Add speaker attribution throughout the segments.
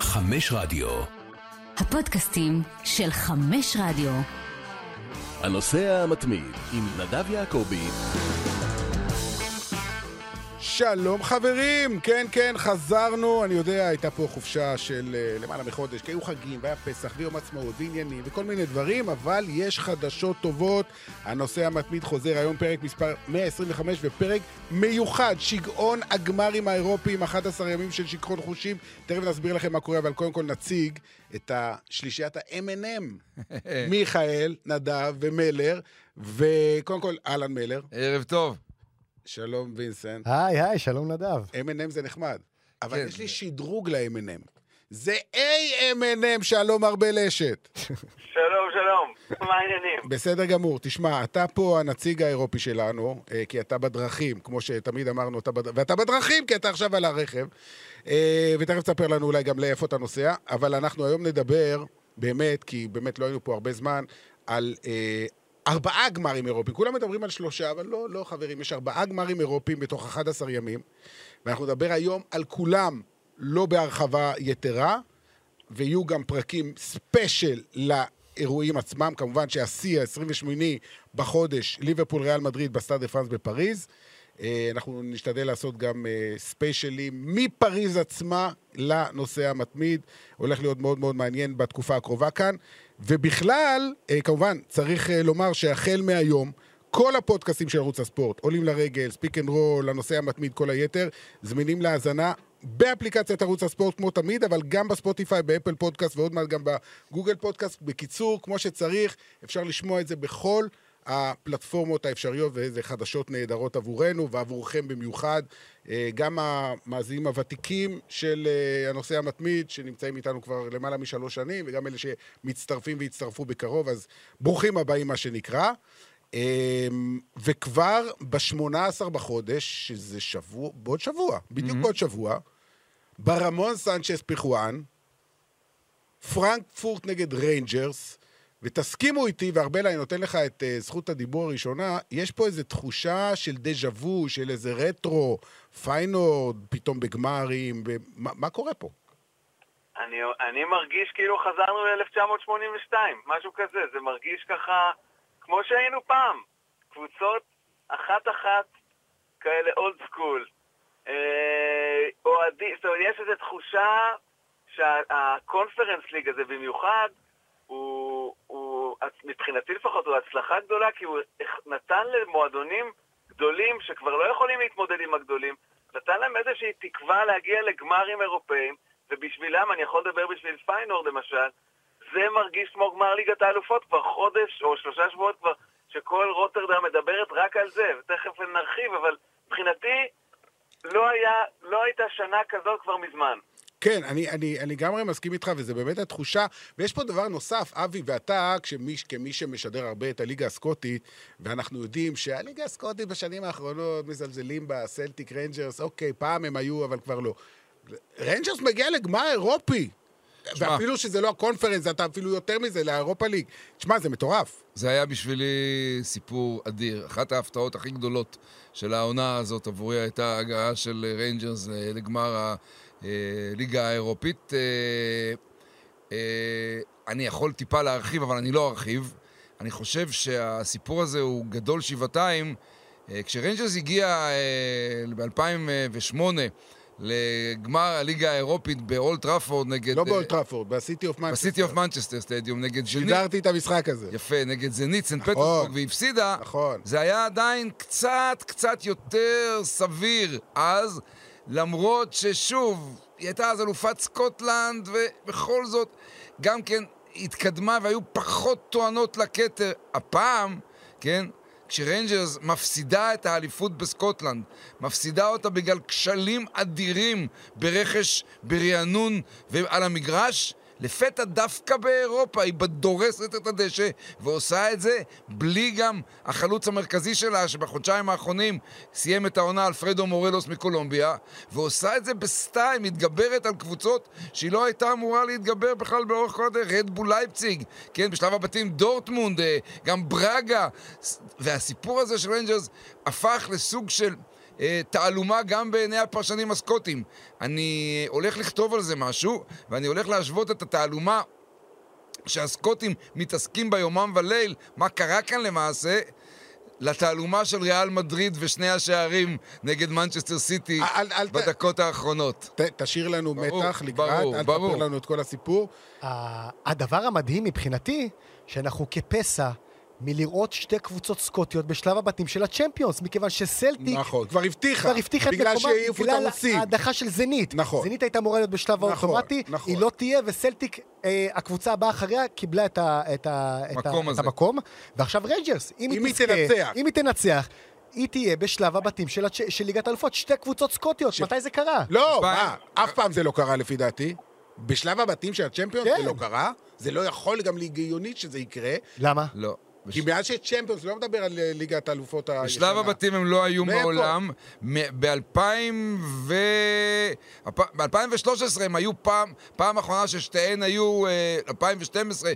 Speaker 1: חמש רדיו.
Speaker 2: הפודקאסטים של חמש רדיו.
Speaker 1: הנוסע המתמיד עם נדב יעקבי.
Speaker 3: שלום חברים, כן כן, חזרנו, אני יודע, הייתה פה חופשה של uh, למעלה מחודש, כי היו חגים, והיה פסח, ויום עצמאות, ועניינים, וכל מיני דברים, אבל יש חדשות טובות. הנושא המתמיד חוזר היום, פרק מספר 125, ופרק מיוחד, שגעון הגמרים האירופיים, 11 ימים של שיכרון חושים. תכף נסביר לכם מה קורה, אבל קודם כל נציג את השלישיית ה-M&M. מיכאל, נדב ומלר, וקודם כל, אהלן מלר.
Speaker 4: ערב טוב.
Speaker 3: שלום וינסנט.
Speaker 5: היי, היי, שלום נדב.
Speaker 3: M&M זה נחמד, אבל
Speaker 4: כן,
Speaker 3: יש לי
Speaker 4: זה-
Speaker 3: שדרוג ל-M&M. זה A-M&M, שלום ארבל אשת.
Speaker 6: שלום, שלום. מה העניינים?
Speaker 3: בסדר גמור, תשמע, אתה פה הנציג האירופי שלנו, אה, כי אתה בדרכים, כמו שתמיד אמרנו, אתה בד... ואתה בדרכים, כי אתה עכשיו על הרכב. אה, ותכף תספר לנו אולי גם לאיפה אתה נוסע, אבל אנחנו היום נדבר, באמת, כי באמת לא היינו פה הרבה זמן, על אה, ארבעה גמרים אירופיים. כולם מדברים על שלושה, אבל לא, לא, חברים, יש ארבעה גמרים אירופיים בתוך 11 ימים, ואנחנו נדבר היום על כולם, לא בהרחבה יתרה, ויהיו גם פרקים special לאירועים עצמם. כמובן שהשיא, ה-28 בחודש, ליברפול ריאל מדריד בסטאד דה פרנס בפריז. אה, אנחנו נשתדל לעשות גם אה, ספיישלים מפריז עצמה לנושא המתמיד. הולך להיות מאוד מאוד מעניין בתקופה הקרובה כאן. ובכלל, אה, כמובן, צריך אה, לומר שהחל מהיום, כל הפודקאסטים של ערוץ הספורט, עולים לרגל, פיק אנד רול, הנושא המתמיד, כל היתר, זמינים להאזנה באפליקציית ערוץ הספורט כמו תמיד, אבל גם בספוטיפיי, באפל פודקאסט ועוד מעט גם בגוגל פודקאסט. בקיצור, כמו שצריך, אפשר לשמוע את זה בכל הפלטפורמות האפשריות, ואיזה חדשות נהדרות עבורנו ועבורכם במיוחד. אה, גם המאזינים הוותיקים של אה, הנושא המתמיד, שנמצאים איתנו כבר למעלה משלוש שנים, וגם אלה שמצטרפים ויצטרפו בקרוב, אז ברוכים הבאים, מה שנקרא. אמ, וכבר ב-18 בחודש, שזה שבוע, בעוד שבוע, בדיוק בעוד שבוע, ברמון סנצ'ס פיחואן, פרנקפורט נגד ריינג'רס, ותסכימו איתי, וארבל, אני נותן לך את uh, זכות הדיבור הראשונה, יש פה איזו תחושה של déjà vu, של איזה רטרו, פיינורד, פתאום בגמרים, ומה, מה קורה פה?
Speaker 6: אני, אני מרגיש כאילו חזרנו ל-1982, משהו כזה. זה מרגיש ככה כמו שהיינו פעם. קבוצות אחת-אחת, כאלה old school. אה, אוהדים, זאת אומרת, יש איזו תחושה שה Conference League הזה במיוחד, הוא, הוא, מבחינתי לפחות, הוא הצלחה גדולה, כי הוא נתן למועדונים גדולים שכבר לא יכולים להתמודד עם הגדולים, נתן להם איזושהי תקווה להגיע לגמרים אירופאים, ובשבילם, אני יכול לדבר בשביל פיינורד למשל, זה מרגיש כמו גמר ליגת האלופות כבר חודש או שלושה שבועות כבר, שכל רוטרדם מדברת רק על זה, ותכף נרחיב, אבל מבחינתי לא, היה, לא הייתה שנה כזאת כבר מזמן.
Speaker 3: כן, אני, אני, אני לגמרי מסכים איתך, וזה באמת התחושה. ויש פה דבר נוסף, אבי ואתה, כשמי, כמי שמשדר הרבה את הליגה הסקוטית, ואנחנו יודעים שהליגה הסקוטית בשנים האחרונות מזלזלים בה, סלטיק ריינג'רס, אוקיי, פעם הם היו, אבל כבר לא. ריינג'רס מגיע לגמר אירופי.
Speaker 4: שמע.
Speaker 3: ואפילו שזה לא הקונפרנס, אתה אפילו יותר מזה, ל Europa League. תשמע, זה מטורף.
Speaker 4: זה היה בשבילי סיפור אדיר. אחת ההפתעות הכי גדולות של העונה הזאת עבורי הייתה ההגעה של ריינג'רס אה, לגמר הליגה האירופית. אה, אה, אני יכול טיפה להרחיב, אבל אני לא ארחיב. אני חושב שהסיפור הזה הוא גדול שבעתיים. אה, כשריינג'רס הגיע ב-2008 לגמר הליגה האירופית באולד טראפורד נגד...
Speaker 3: לא
Speaker 4: אה,
Speaker 3: באולד טראפורד, בסיטי אוף מנצ'סטר.
Speaker 4: בסיטי אוף מנצ'סטר סטדיום נגד ז'נית.
Speaker 3: שידרתי את המשחק הזה.
Speaker 4: יפה, נגד זנית סנט פטרסבורג, והפסידה.
Speaker 3: נכון.
Speaker 4: זה היה עדיין קצת, קצת יותר סביר אז, למרות ששוב, היא הייתה אז אלופת סקוטלנד, ובכל זאת, גם כן התקדמה והיו פחות טוענות לכתר. הפעם, כן, כשריינג'רס מפסידה את האליפות בסקוטלנד, מפסידה אותה בגלל כשלים אדירים ברכש, ברענון ועל המגרש, לפתע דווקא באירופה היא דורסת את הדשא ועושה את זה בלי גם החלוץ המרכזי שלה שבחודשיים האחרונים סיים את העונה אלפרדו מורלוס מקולומביה ועושה את זה בסטייל, מתגברת על קבוצות שהיא לא הייתה אמורה להתגבר בכלל באורך כל הדרך, רדבול לייפציג, כן, בשלב הבתים דורטמונד, אה, גם ברגה. והסיפור הזה של ריינג'רס הפך לסוג של תעלומה גם בעיני הפרשנים הסקוטים. אני הולך לכתוב על זה משהו, ואני הולך להשוות את התעלומה שהסקוטים מתעסקים בה יומם וליל, מה קרה כאן למעשה, לתעלומה של ריאל מדריד ושני השערים נגד מנצ'סטר סיטי
Speaker 3: אל- אל ת-
Speaker 4: בדקות האחרונות.
Speaker 3: ת- תשאיר לנו
Speaker 4: ברור,
Speaker 3: מתח לקראת,
Speaker 4: ברור,
Speaker 3: אל
Speaker 4: ברור.
Speaker 3: תספר לנו את כל הסיפור.
Speaker 5: הדבר המדהים מבחינתי, שאנחנו כפסע מלראות שתי קבוצות סקוטיות בשלב הבתים של הצ'מפיונס, מכיוון שסלטיק
Speaker 3: נכון, כבר הבטיחה.
Speaker 5: כבר הבטיחה את
Speaker 3: בגלל
Speaker 5: מקומה בגלל. ההדחה של זנית.
Speaker 3: נכון.
Speaker 5: זנית הייתה אמורה להיות בשלב
Speaker 3: נכון,
Speaker 5: האוטומטי,
Speaker 3: נכון.
Speaker 5: היא לא תהיה, וסלטיק, אה, הקבוצה הבאה אחריה, קיבלה את, ה, את, ה, את, ה. את המקום. ועכשיו ריינג'רס, אם,
Speaker 3: אם היא תנצח.
Speaker 5: אם היא תנצח, היא תהיה בשלב הבתים של, הצ'... של ליגת האלופות, שתי קבוצות סקוטיות, מתי זה קרה?
Speaker 3: לא, מה, אף פעם זה לא קרה לפי דעתי. בשלב הבתים של הצ'מפיונס
Speaker 5: כן.
Speaker 3: זה לא קרה. זה לא יכול גם להגיונית שזה יקרה.
Speaker 5: למה?
Speaker 4: לא.
Speaker 3: כי מאז שצ'מפיונס, לא מדבר על אה, ליגת האלופות הישנה.
Speaker 4: בשלב הבתים הם לא היו? מעולם. ב-2000 ו... ב-2013 הם היו פעם, פעם אחרונה ששתיהן היו, אה, 2012,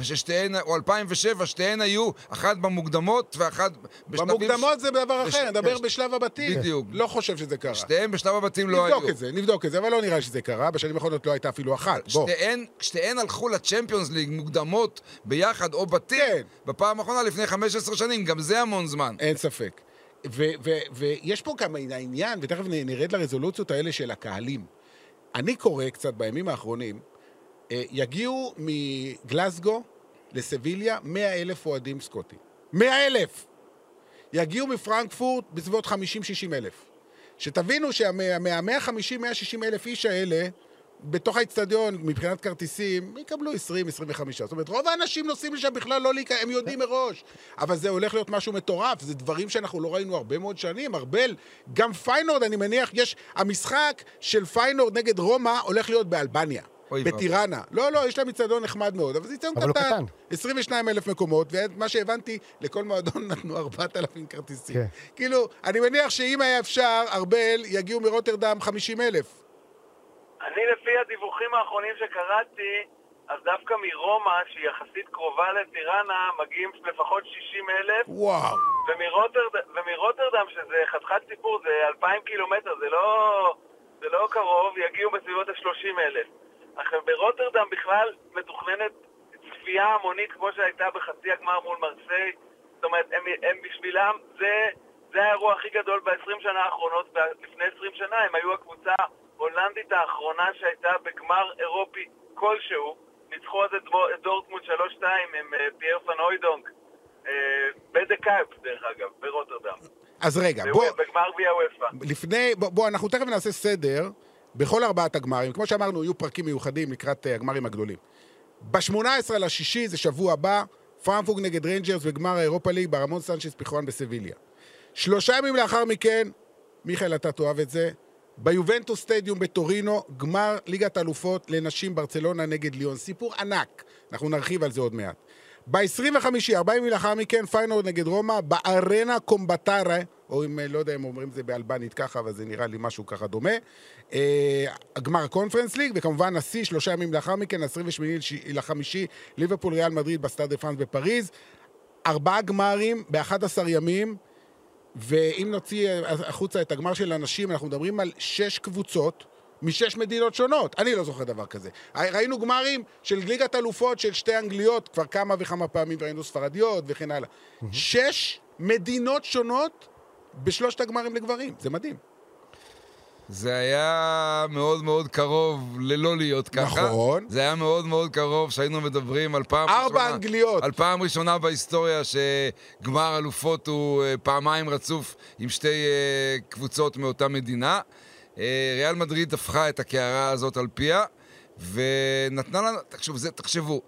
Speaker 4: ששתיהן, או 2007, שתיהן היו, אחת במוקדמות ואחת בשלבים...
Speaker 3: במוקדמות זה דבר אחר, נדבר
Speaker 4: בש-
Speaker 3: בשלב הבתים.
Speaker 4: בדיוק.
Speaker 3: לא חושב שזה קרה.
Speaker 4: שתיהן בשלב הבתים לא היו.
Speaker 3: נבדוק את זה, נבדוק את זה, אבל לא נראה שזה קרה. בשנים האחרונות לא הייתה אפילו אחת.
Speaker 4: שתיהן, הלכו לצ'מפיונס ליג מוקדמות ביחד או בתים,
Speaker 3: כן.
Speaker 4: בפעם האחרונה לפני 15 שנים, גם זה המון זמן.
Speaker 3: אין ספק. ויש פה גם העניין, ותכף נרד לרזולוציות האלה של הקהלים. אני קורא קצת בימים האחרונים, אה, יגיעו מגלסגו לסביליה 100 אלף אוהדים סקוטים. 100 אלף! יגיעו מפרנקפורט בסביבות 50-60 אלף. שתבינו שמה-150-160 אלף איש האלה, בתוך האיצטדיון, מבחינת כרטיסים, יקבלו 20-25. זאת אומרת, רוב האנשים נוסעים לשם בכלל לא להיכנס, הם יודעים מראש. אבל זה הולך להיות משהו מטורף, זה דברים שאנחנו לא ראינו הרבה מאוד שנים. ארבל, גם פיינורד, אני מניח, יש... המשחק של פיינורד נגד רומא הולך להיות באלבניה. בטיראנה. לא, לא, יש להם איצטדיון נחמד מאוד, אבל זה איצטדיון
Speaker 5: אבל הוא
Speaker 3: קטן.
Speaker 5: קטן.
Speaker 3: 22 אלף מקומות, ומה שהבנתי, לכל מועדון נתנו 4,000 כרטיסים.
Speaker 5: כן.
Speaker 3: כאילו, אני מניח שאם היה אפשר, ארבל, יגיעו מרוטרדם 50 אלף.
Speaker 6: אני לפי הדיווחים האחרונים שקראתי, אז דווקא מרומא, שהיא יחסית קרובה לטיראנה, מגיעים לפחות 60 אלף,
Speaker 3: וואו.
Speaker 6: ומרוטרד... ומרוטרדם, שזה חתיכת סיפור, זה 2,000 קילומטר, זה לא, זה לא קרוב, יגיעו בסביבות ה-30 אלף. עכשיו, ברוטרדם בכלל מתוכננת צפייה המונית כמו שהייתה בחצי הגמר מול מרסיי. זאת אומרת, הם, הם בשבילם, זה, זה האירוע הכי גדול ב-20 שנה האחרונות, ולפני 20 שנה הם היו הקבוצה ההולנדית האחרונה שהייתה בגמר אירופי כלשהו. ניצחו אז את דורטמונד 3-2 עם אה, פייר ואן הוידונק. אה, בדה קאופ, דרך אגב, ברוטרדם.
Speaker 3: אז רגע, בוא,
Speaker 6: בגמר גביע וופא.
Speaker 3: לפני, בוא, בוא, אנחנו תכף נעשה סדר בכל ארבעת הגמרים. כמו שאמרנו, יהיו פרקים מיוחדים לקראת אה, הגמרים הגדולים. ב-18 לשישי, זה שבוע הבא, פרנקפורט נגד ריינג'רס בגמר האירופה ליג ברמון סנצ'ס פיחואן בסביליה. שלושה ימים לאחר מכן, מיכאל, אתה תאהב את זה, ביובנטוס סטדיום בטורינו, גמר ליגת אלופות לנשים ברצלונה נגד ליון. סיפור ענק, אנחנו נרחיב על זה עוד מעט. ב-25, 4 ימים לאחר מכן, פיינורד נגד רומא, בארנה קומבטרה, או אם, אה, לא יודע אם אומרים זה באלבנית ככה, אבל זה נראה לי משהו ככה דומה. אה, הגמר הקונפרנס ליג, וכמובן השיא, שלושה ימים לאחר מכן, 28 לחמישי, ליברפול ריאל מדריד בסטאד דה פרנס בפריז. ארבעה גמרים ב-11 ימים, ואם נוציא אה, החוצה את הגמר של הנשים, אנחנו מדברים על שש קבוצות משש מדינות שונות. אני לא זוכר דבר כזה. ראינו גמרים של ליגת אלופות של שתי אנגליות כבר כמה וכמה פעמים, וראינו ספרדיות וכן הלאה. שש מדינות שונות בשלושת הגמרים לגברים. זה מדהים.
Speaker 4: זה היה מאוד מאוד קרוב ללא להיות ככה.
Speaker 3: נכון.
Speaker 4: זה היה מאוד מאוד קרוב שהיינו מדברים על פעם
Speaker 3: ארבע
Speaker 4: ראשונה...
Speaker 3: אנגליות.
Speaker 4: על פעם ראשונה בהיסטוריה שגמר אלופות הוא אה, פעמיים רצוף עם שתי אה, קבוצות מאותה מדינה. אה, ריאל מדריד הפכה את הקערה הזאת על פיה, ונתנה לנו... תחשבו, זה, תחשבו,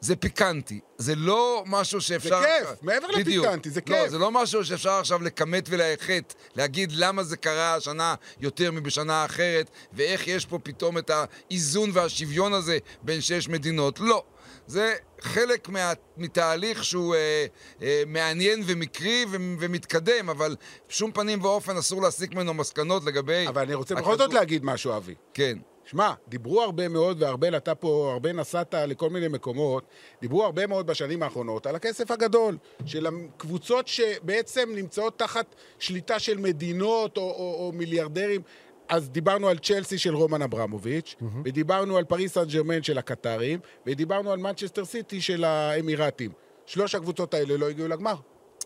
Speaker 4: זה פיקנטי. זה לא משהו שאפשר...
Speaker 3: כיף, מעבר
Speaker 4: בדיוק.
Speaker 3: לפיקנטי, זה
Speaker 4: לא,
Speaker 3: כיף.
Speaker 4: זה לא משהו שאפשר עכשיו לכמת ולהחט, להגיד למה זה קרה השנה יותר מבשנה אחרת, ואיך יש פה פתאום את האיזון והשוויון הזה בין שש מדינות. לא. זה חלק מה, מתהליך שהוא אה, אה, מעניין ומקרי ו, ומתקדם, אבל בשום פנים ואופן אסור להסיק ממנו מסקנות לגבי...
Speaker 3: אבל אני רוצה בכל
Speaker 4: הכדור-
Speaker 3: זאת להגיד משהו, אבי.
Speaker 4: כן.
Speaker 3: שמע, דיברו הרבה מאוד, וארבל, אתה פה, הרבה נסעת לכל מיני מקומות, דיברו הרבה מאוד בשנים האחרונות על הכסף הגדול של הקבוצות שבעצם נמצאות תחת שליטה של מדינות או, או, או מיליארדרים. אז דיברנו על צ'לסי של רומן אברמוביץ', ודיברנו על פריס סן ג'רמן של הקטרים, ודיברנו על מנצ'סטר סיטי של האמירתים. שלוש הקבוצות האלה לא הגיעו לגמר.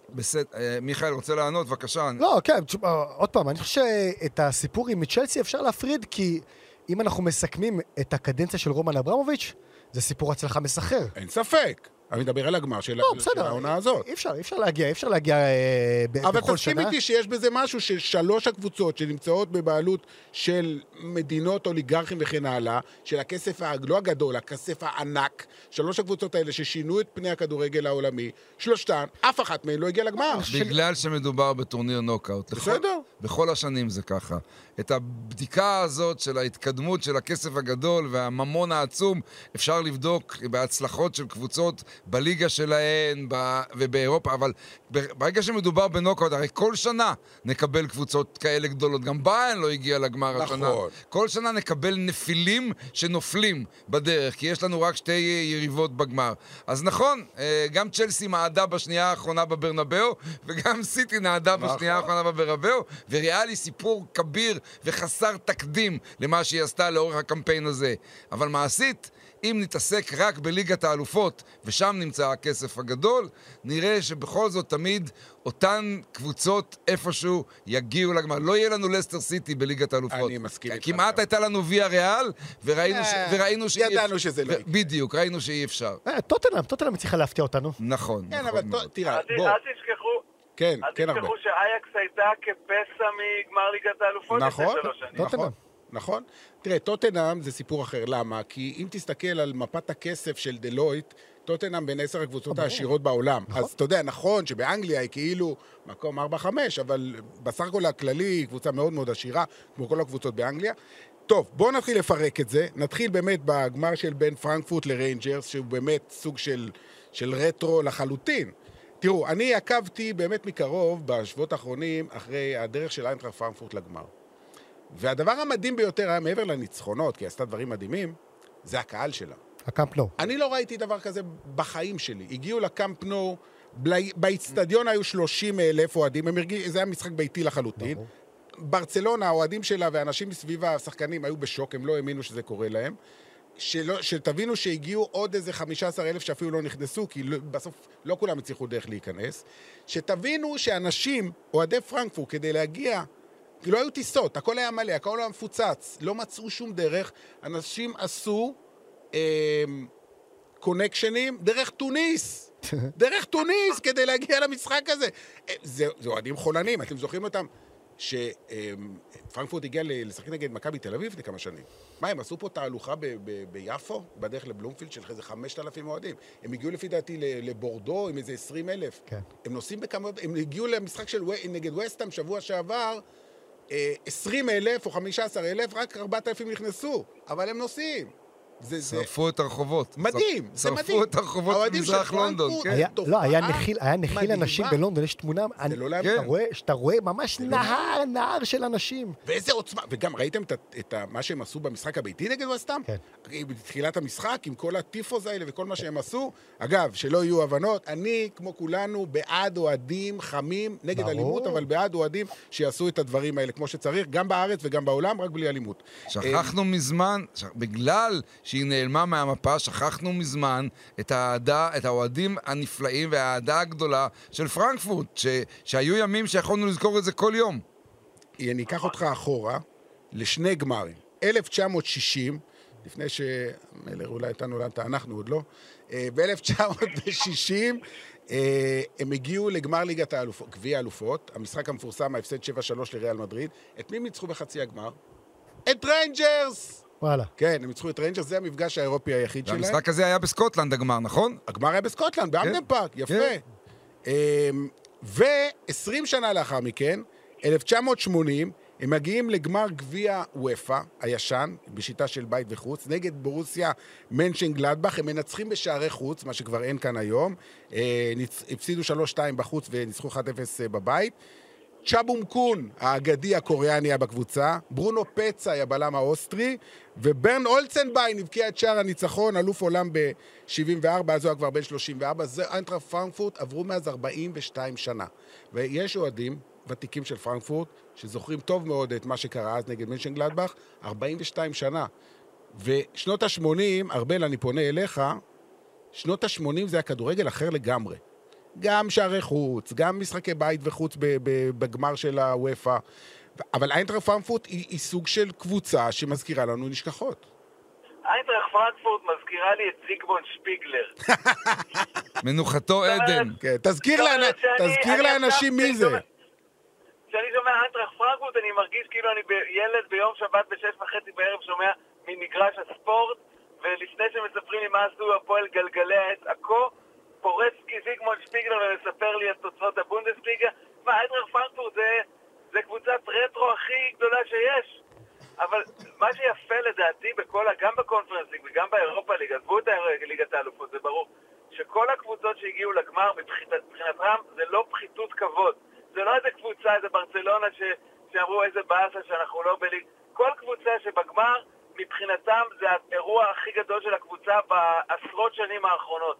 Speaker 4: בסדר, אה, מיכאל, רוצה לענות? בבקשה.
Speaker 5: לא, כן, עוד פעם, אני חושב שאת הסיפור עם צ'לסי אפשר להפריד, כי אם אנחנו מסכמים את הקדנציה של רומן אברמוביץ', זה סיפור הצלחה מסחר.
Speaker 3: אין ספק. אני מדבר על הגמר של,
Speaker 5: לא,
Speaker 3: של
Speaker 5: בסדר,
Speaker 3: העונה הזאת.
Speaker 5: אי אפשר, אי אפשר להגיע, אי אפשר להגיע אה, ב-
Speaker 3: אבל
Speaker 5: בכל
Speaker 3: תסכים
Speaker 5: שנה.
Speaker 3: איתי שיש בזה משהו ששלוש הקבוצות שנמצאות בבעלות של מדינות אוליגרכים וכן הלאה, של הכסף, ה- לא הגדול, הכסף הענק, שלוש הקבוצות האלה ששינו את פני הכדורגל העולמי, שלושתן, אף אחת מהן לא הגיעה לגמר.
Speaker 4: בגלל שמדובר בטורניר נוקאוט. לכל-
Speaker 3: בסדר.
Speaker 4: בכל השנים זה ככה. את הבדיקה הזאת של ההתקדמות של הכסף הגדול והממון העצום אפשר לבדוק בהצלחות של קבוצות בליגה שלהן ב- ובאירופה, אבל ברגע שמדובר בנוקאוט, הרי כל שנה נקבל קבוצות כאלה גדולות. גם ביין לא הגיע לגמר
Speaker 3: נכון.
Speaker 4: השנה. כל שנה נקבל נפילים שנופלים בדרך, כי יש לנו רק שתי יריבות בגמר. אז נכון, אה, גם צ'לסי מעדה בשנייה האחרונה בברנבאו, וגם סיטי נעדה
Speaker 3: נכון.
Speaker 4: בשנייה האחרונה בברנבאו, וריאלי סיפור כביר וחסר תקדים למה שהיא עשתה לאורך הקמפיין הזה. אבל מעשית, אם נתעסק רק בליגת האלופות, ושם נמצא הכסף הגדול, נראה שבכל זאת תמיד אותן קבוצות איפשהו יגיעו לגמר. לא יהיה לנו לסטר סיטי בליגת האלופות.
Speaker 3: אני מסכים איתך.
Speaker 4: כמעט הייתה לנו ויה ריאל, וראינו, ש...
Speaker 3: אה,
Speaker 4: וראינו שאי
Speaker 3: ידענו שזה לא יקרה.
Speaker 4: בדיוק, ראינו שאי אפשר.
Speaker 5: אה, טוטנאם, טוטנאם הצליחה להפתיע אותנו.
Speaker 4: נכון,
Speaker 3: כן,
Speaker 4: נכון
Speaker 3: אבל תראה, בוא,
Speaker 6: אל תשכחו,
Speaker 3: כן,
Speaker 6: אל
Speaker 3: כן הרבה.
Speaker 6: תשכחו שאייקס הייתה כפסע מגמר ליגת האלופות לפני
Speaker 3: נכון,
Speaker 6: שלוש שנים.
Speaker 5: טוטנהאם.
Speaker 3: נכון, נכון. תראה, טוטנאם זה סיפור אחר. למה? כי אם תסתכל על מפת הכסף של דלויט, טוטנאם בין עשר הקבוצות העשירות בעולם. אז אתה יודע, נכון שבאנגליה היא כאילו מקום 4-5, אבל בסך הכל הכללי היא קבוצה מאוד מאוד עשירה, כמו כל הקבוצות באנגליה. טוב, בואו נתחיל לפרק את זה. נתחיל באמת בגמר של בין פרנקפורט לריינג'רס, שהוא באמת סוג של, של רטרו לחלוטין. תראו, אני עקבתי באמת מקרוב בשבועות האחרונים אחרי הדרך של איינטראכט פרנקפורט לגמר. והדבר המדהים ביותר היה מעבר לניצחונות, כי היא עשתה דברים מדהימים, זה הקהל שלה.
Speaker 5: הקאמפ נו.
Speaker 3: אני לא ראיתי דבר כזה בחיים שלי. הגיעו לקאמפ נו, באיצטדיון היו 30 אלף אוהדים, זה היה משחק ביתי לחלוטין.
Speaker 5: ברור.
Speaker 3: ברצלונה, האוהדים שלה ואנשים מסביב השחקנים היו בשוק, הם לא האמינו שזה קורה להם. שלא, שתבינו שהגיעו עוד איזה 15 אלף שאפילו לא נכנסו, כי לא, בסוף לא כולם הצליחו דרך להיכנס. שתבינו שאנשים, אוהדי פרנקפורט, כדי להגיע, כי לא היו טיסות, הכל היה מלא, הכל היה מפוצץ, לא מצאו שום דרך, אנשים עשו אה, קונקשנים דרך תוניס. דרך תוניס כדי להגיע למשחק הזה. אה, זה, אוהדים חולנים, אתם זוכרים אותם? שפרנקפורט הגיע ל- לשחק נגד מכבי תל אביב לפני כמה שנים. מה, הם עשו פה תהלוכה ב- ב- ביפו, בדרך לבלומפילד, של איזה 5,000 אוהדים. הם הגיעו לפי דעתי לבורדו עם איזה 20 אלף.
Speaker 5: כן.
Speaker 3: הם נוסעים בכמה... הם הגיעו למשחק של נגד וסטאם שבוע שעבר, 20 אלף או 15 אלף, רק 4,000 נכנסו. אבל הם נוסעים. זה, זה
Speaker 4: שרפו את הרחובות.
Speaker 3: מדהים, זה מדהים.
Speaker 4: שרפו את הרחובות
Speaker 3: של
Speaker 4: במזרח לונדון, כן.
Speaker 5: היה, לא, היה נחיל, היה נחיל
Speaker 3: מדהימה.
Speaker 5: אנשים בלונדון, יש תמונה, אני-
Speaker 3: לא.
Speaker 5: שאתה. רואה, שאתה רואה ממש
Speaker 3: לא
Speaker 5: נהר, נהר של אנשים.
Speaker 3: ואיזה עוצמה, וגם ראיתם את, מה שהם עשו במשחק הביתי נגד וסטאם?
Speaker 5: כן.
Speaker 3: בתחילת המשחק, עם כל הטיפוס האלה וכל מה שהם עשו. אגב, שלא יהיו הבנות, אני, כמו כולנו, בעד אוהדים חמים, נגד. אלימות, אבל בעד אוהדים שיעשו את הדברים האלה כמו שצריך, גם בארץ וגם בעולם, רק בלי אלימות.
Speaker 4: שכחנו מזמן, ש... בגלל שהיא נעלמה מהמפה, שכחנו מזמן את האוהדים הנפלאים והאהדה הגדולה של פרנקפורט, ש... שהיו ימים שיכולנו לזכור את זה כל יום.
Speaker 3: אני אקח אותך אחורה לשני גמרים. 1960, לפני שמלר אולי הייתה נולדת, אנחנו עוד לא. אה, ב-1960 אה, הם הגיעו לגמר ליגת האלופות, גביע האלופות, המשחק המפורסם, ההפסד 7-3 לריאל מדריד. את מי הם ניצחו בחצי הגמר? את ריינג'רס!
Speaker 5: וואלה.
Speaker 3: כן, הם ניצחו את ריינג'רס, זה המפגש האירופי היחיד שלהם.
Speaker 4: והמשחק הזה היה בסקוטלנד הגמר, נכון?
Speaker 3: הגמר היה בסקוטלנד, בהמפדן פארק, יפה.
Speaker 4: כן.
Speaker 3: ו-20 שנה לאחר מכן, 1980, הם מגיעים לגמר גביע וופא הישן, בשיטה של בית וחוץ, נגד בורוסיה מנשנגלדבך, הם מנצחים בשערי חוץ, מה שכבר אין כאן היום. אה. הפסידו 3-2 בחוץ וניצחו 1-0 בבית. צ'ה בום קון, האגדי הקוריאני היה בקבוצה, ברונו פציי היה בלם האוסטרי, וברנד הולצנביין הבקיע את שער הניצחון, אלוף עולם ב-74, אז הוא היה כבר בן 34, זה איינטראכט פרנקפורט, עברו מאז 42 שנה. ויש אוהדים ותיקים של פרנקפורט, שזוכרים טוב מאוד את מה שקרה אז נגד מנשנגלדבך, 42 שנה. ושנות ה-80, ארבל, אני פונה אליך, שנות ה-80 זה היה כדורגל אחר לגמרי. גם שערי חוץ, גם משחקי בית וחוץ בגמר של הוופא. אבל איינטר פרנקפורט היא, היא סוג של קבוצה שמזכירה לנו נשכחות.
Speaker 6: איינטראכט פרנקפורט מזכירה לי את זיגמונד שפיגלר.
Speaker 4: מנוחתו עדן.
Speaker 3: כן, תזכיר, לאנ...
Speaker 6: שאני-
Speaker 3: תזכיר
Speaker 6: אני
Speaker 3: לאנשים
Speaker 6: עכשיו-
Speaker 3: מי זה.
Speaker 6: כשאני שומע איינטראכט פרנקפורט אני מרגיש כאילו אני ילד ביום שבת בשש וחצי בערב שומע ממגרש הספורט ולפני שמספרים לי מה עשו הפועל גלגלי העץ עכו פורץ זיגמונד שפיגלר ומספר לי את תוצאות הבונדסליגה מה, איינטראכט פרנקפורט זה, זה קבוצת רטרו הכי גדולה שיש אבל מה שיפה לדעתי בכל, גם בקונפרנס ליג וגם באירופה ליג, עזבו את ליגת האלופות, זה ברור, שכל הקבוצות שהגיעו לגמר מבחינת- מבחינתם זה לא פחיתות כבוד. זה לא איזה קבוצה, איזה ברצלונה ש, שאמרו איזה באסה שאנחנו לא בליג. כל קבוצה שבגמר, מבחינתם זה האירוע הכי גדול של הקבוצה בעשרות שנים האחרונות.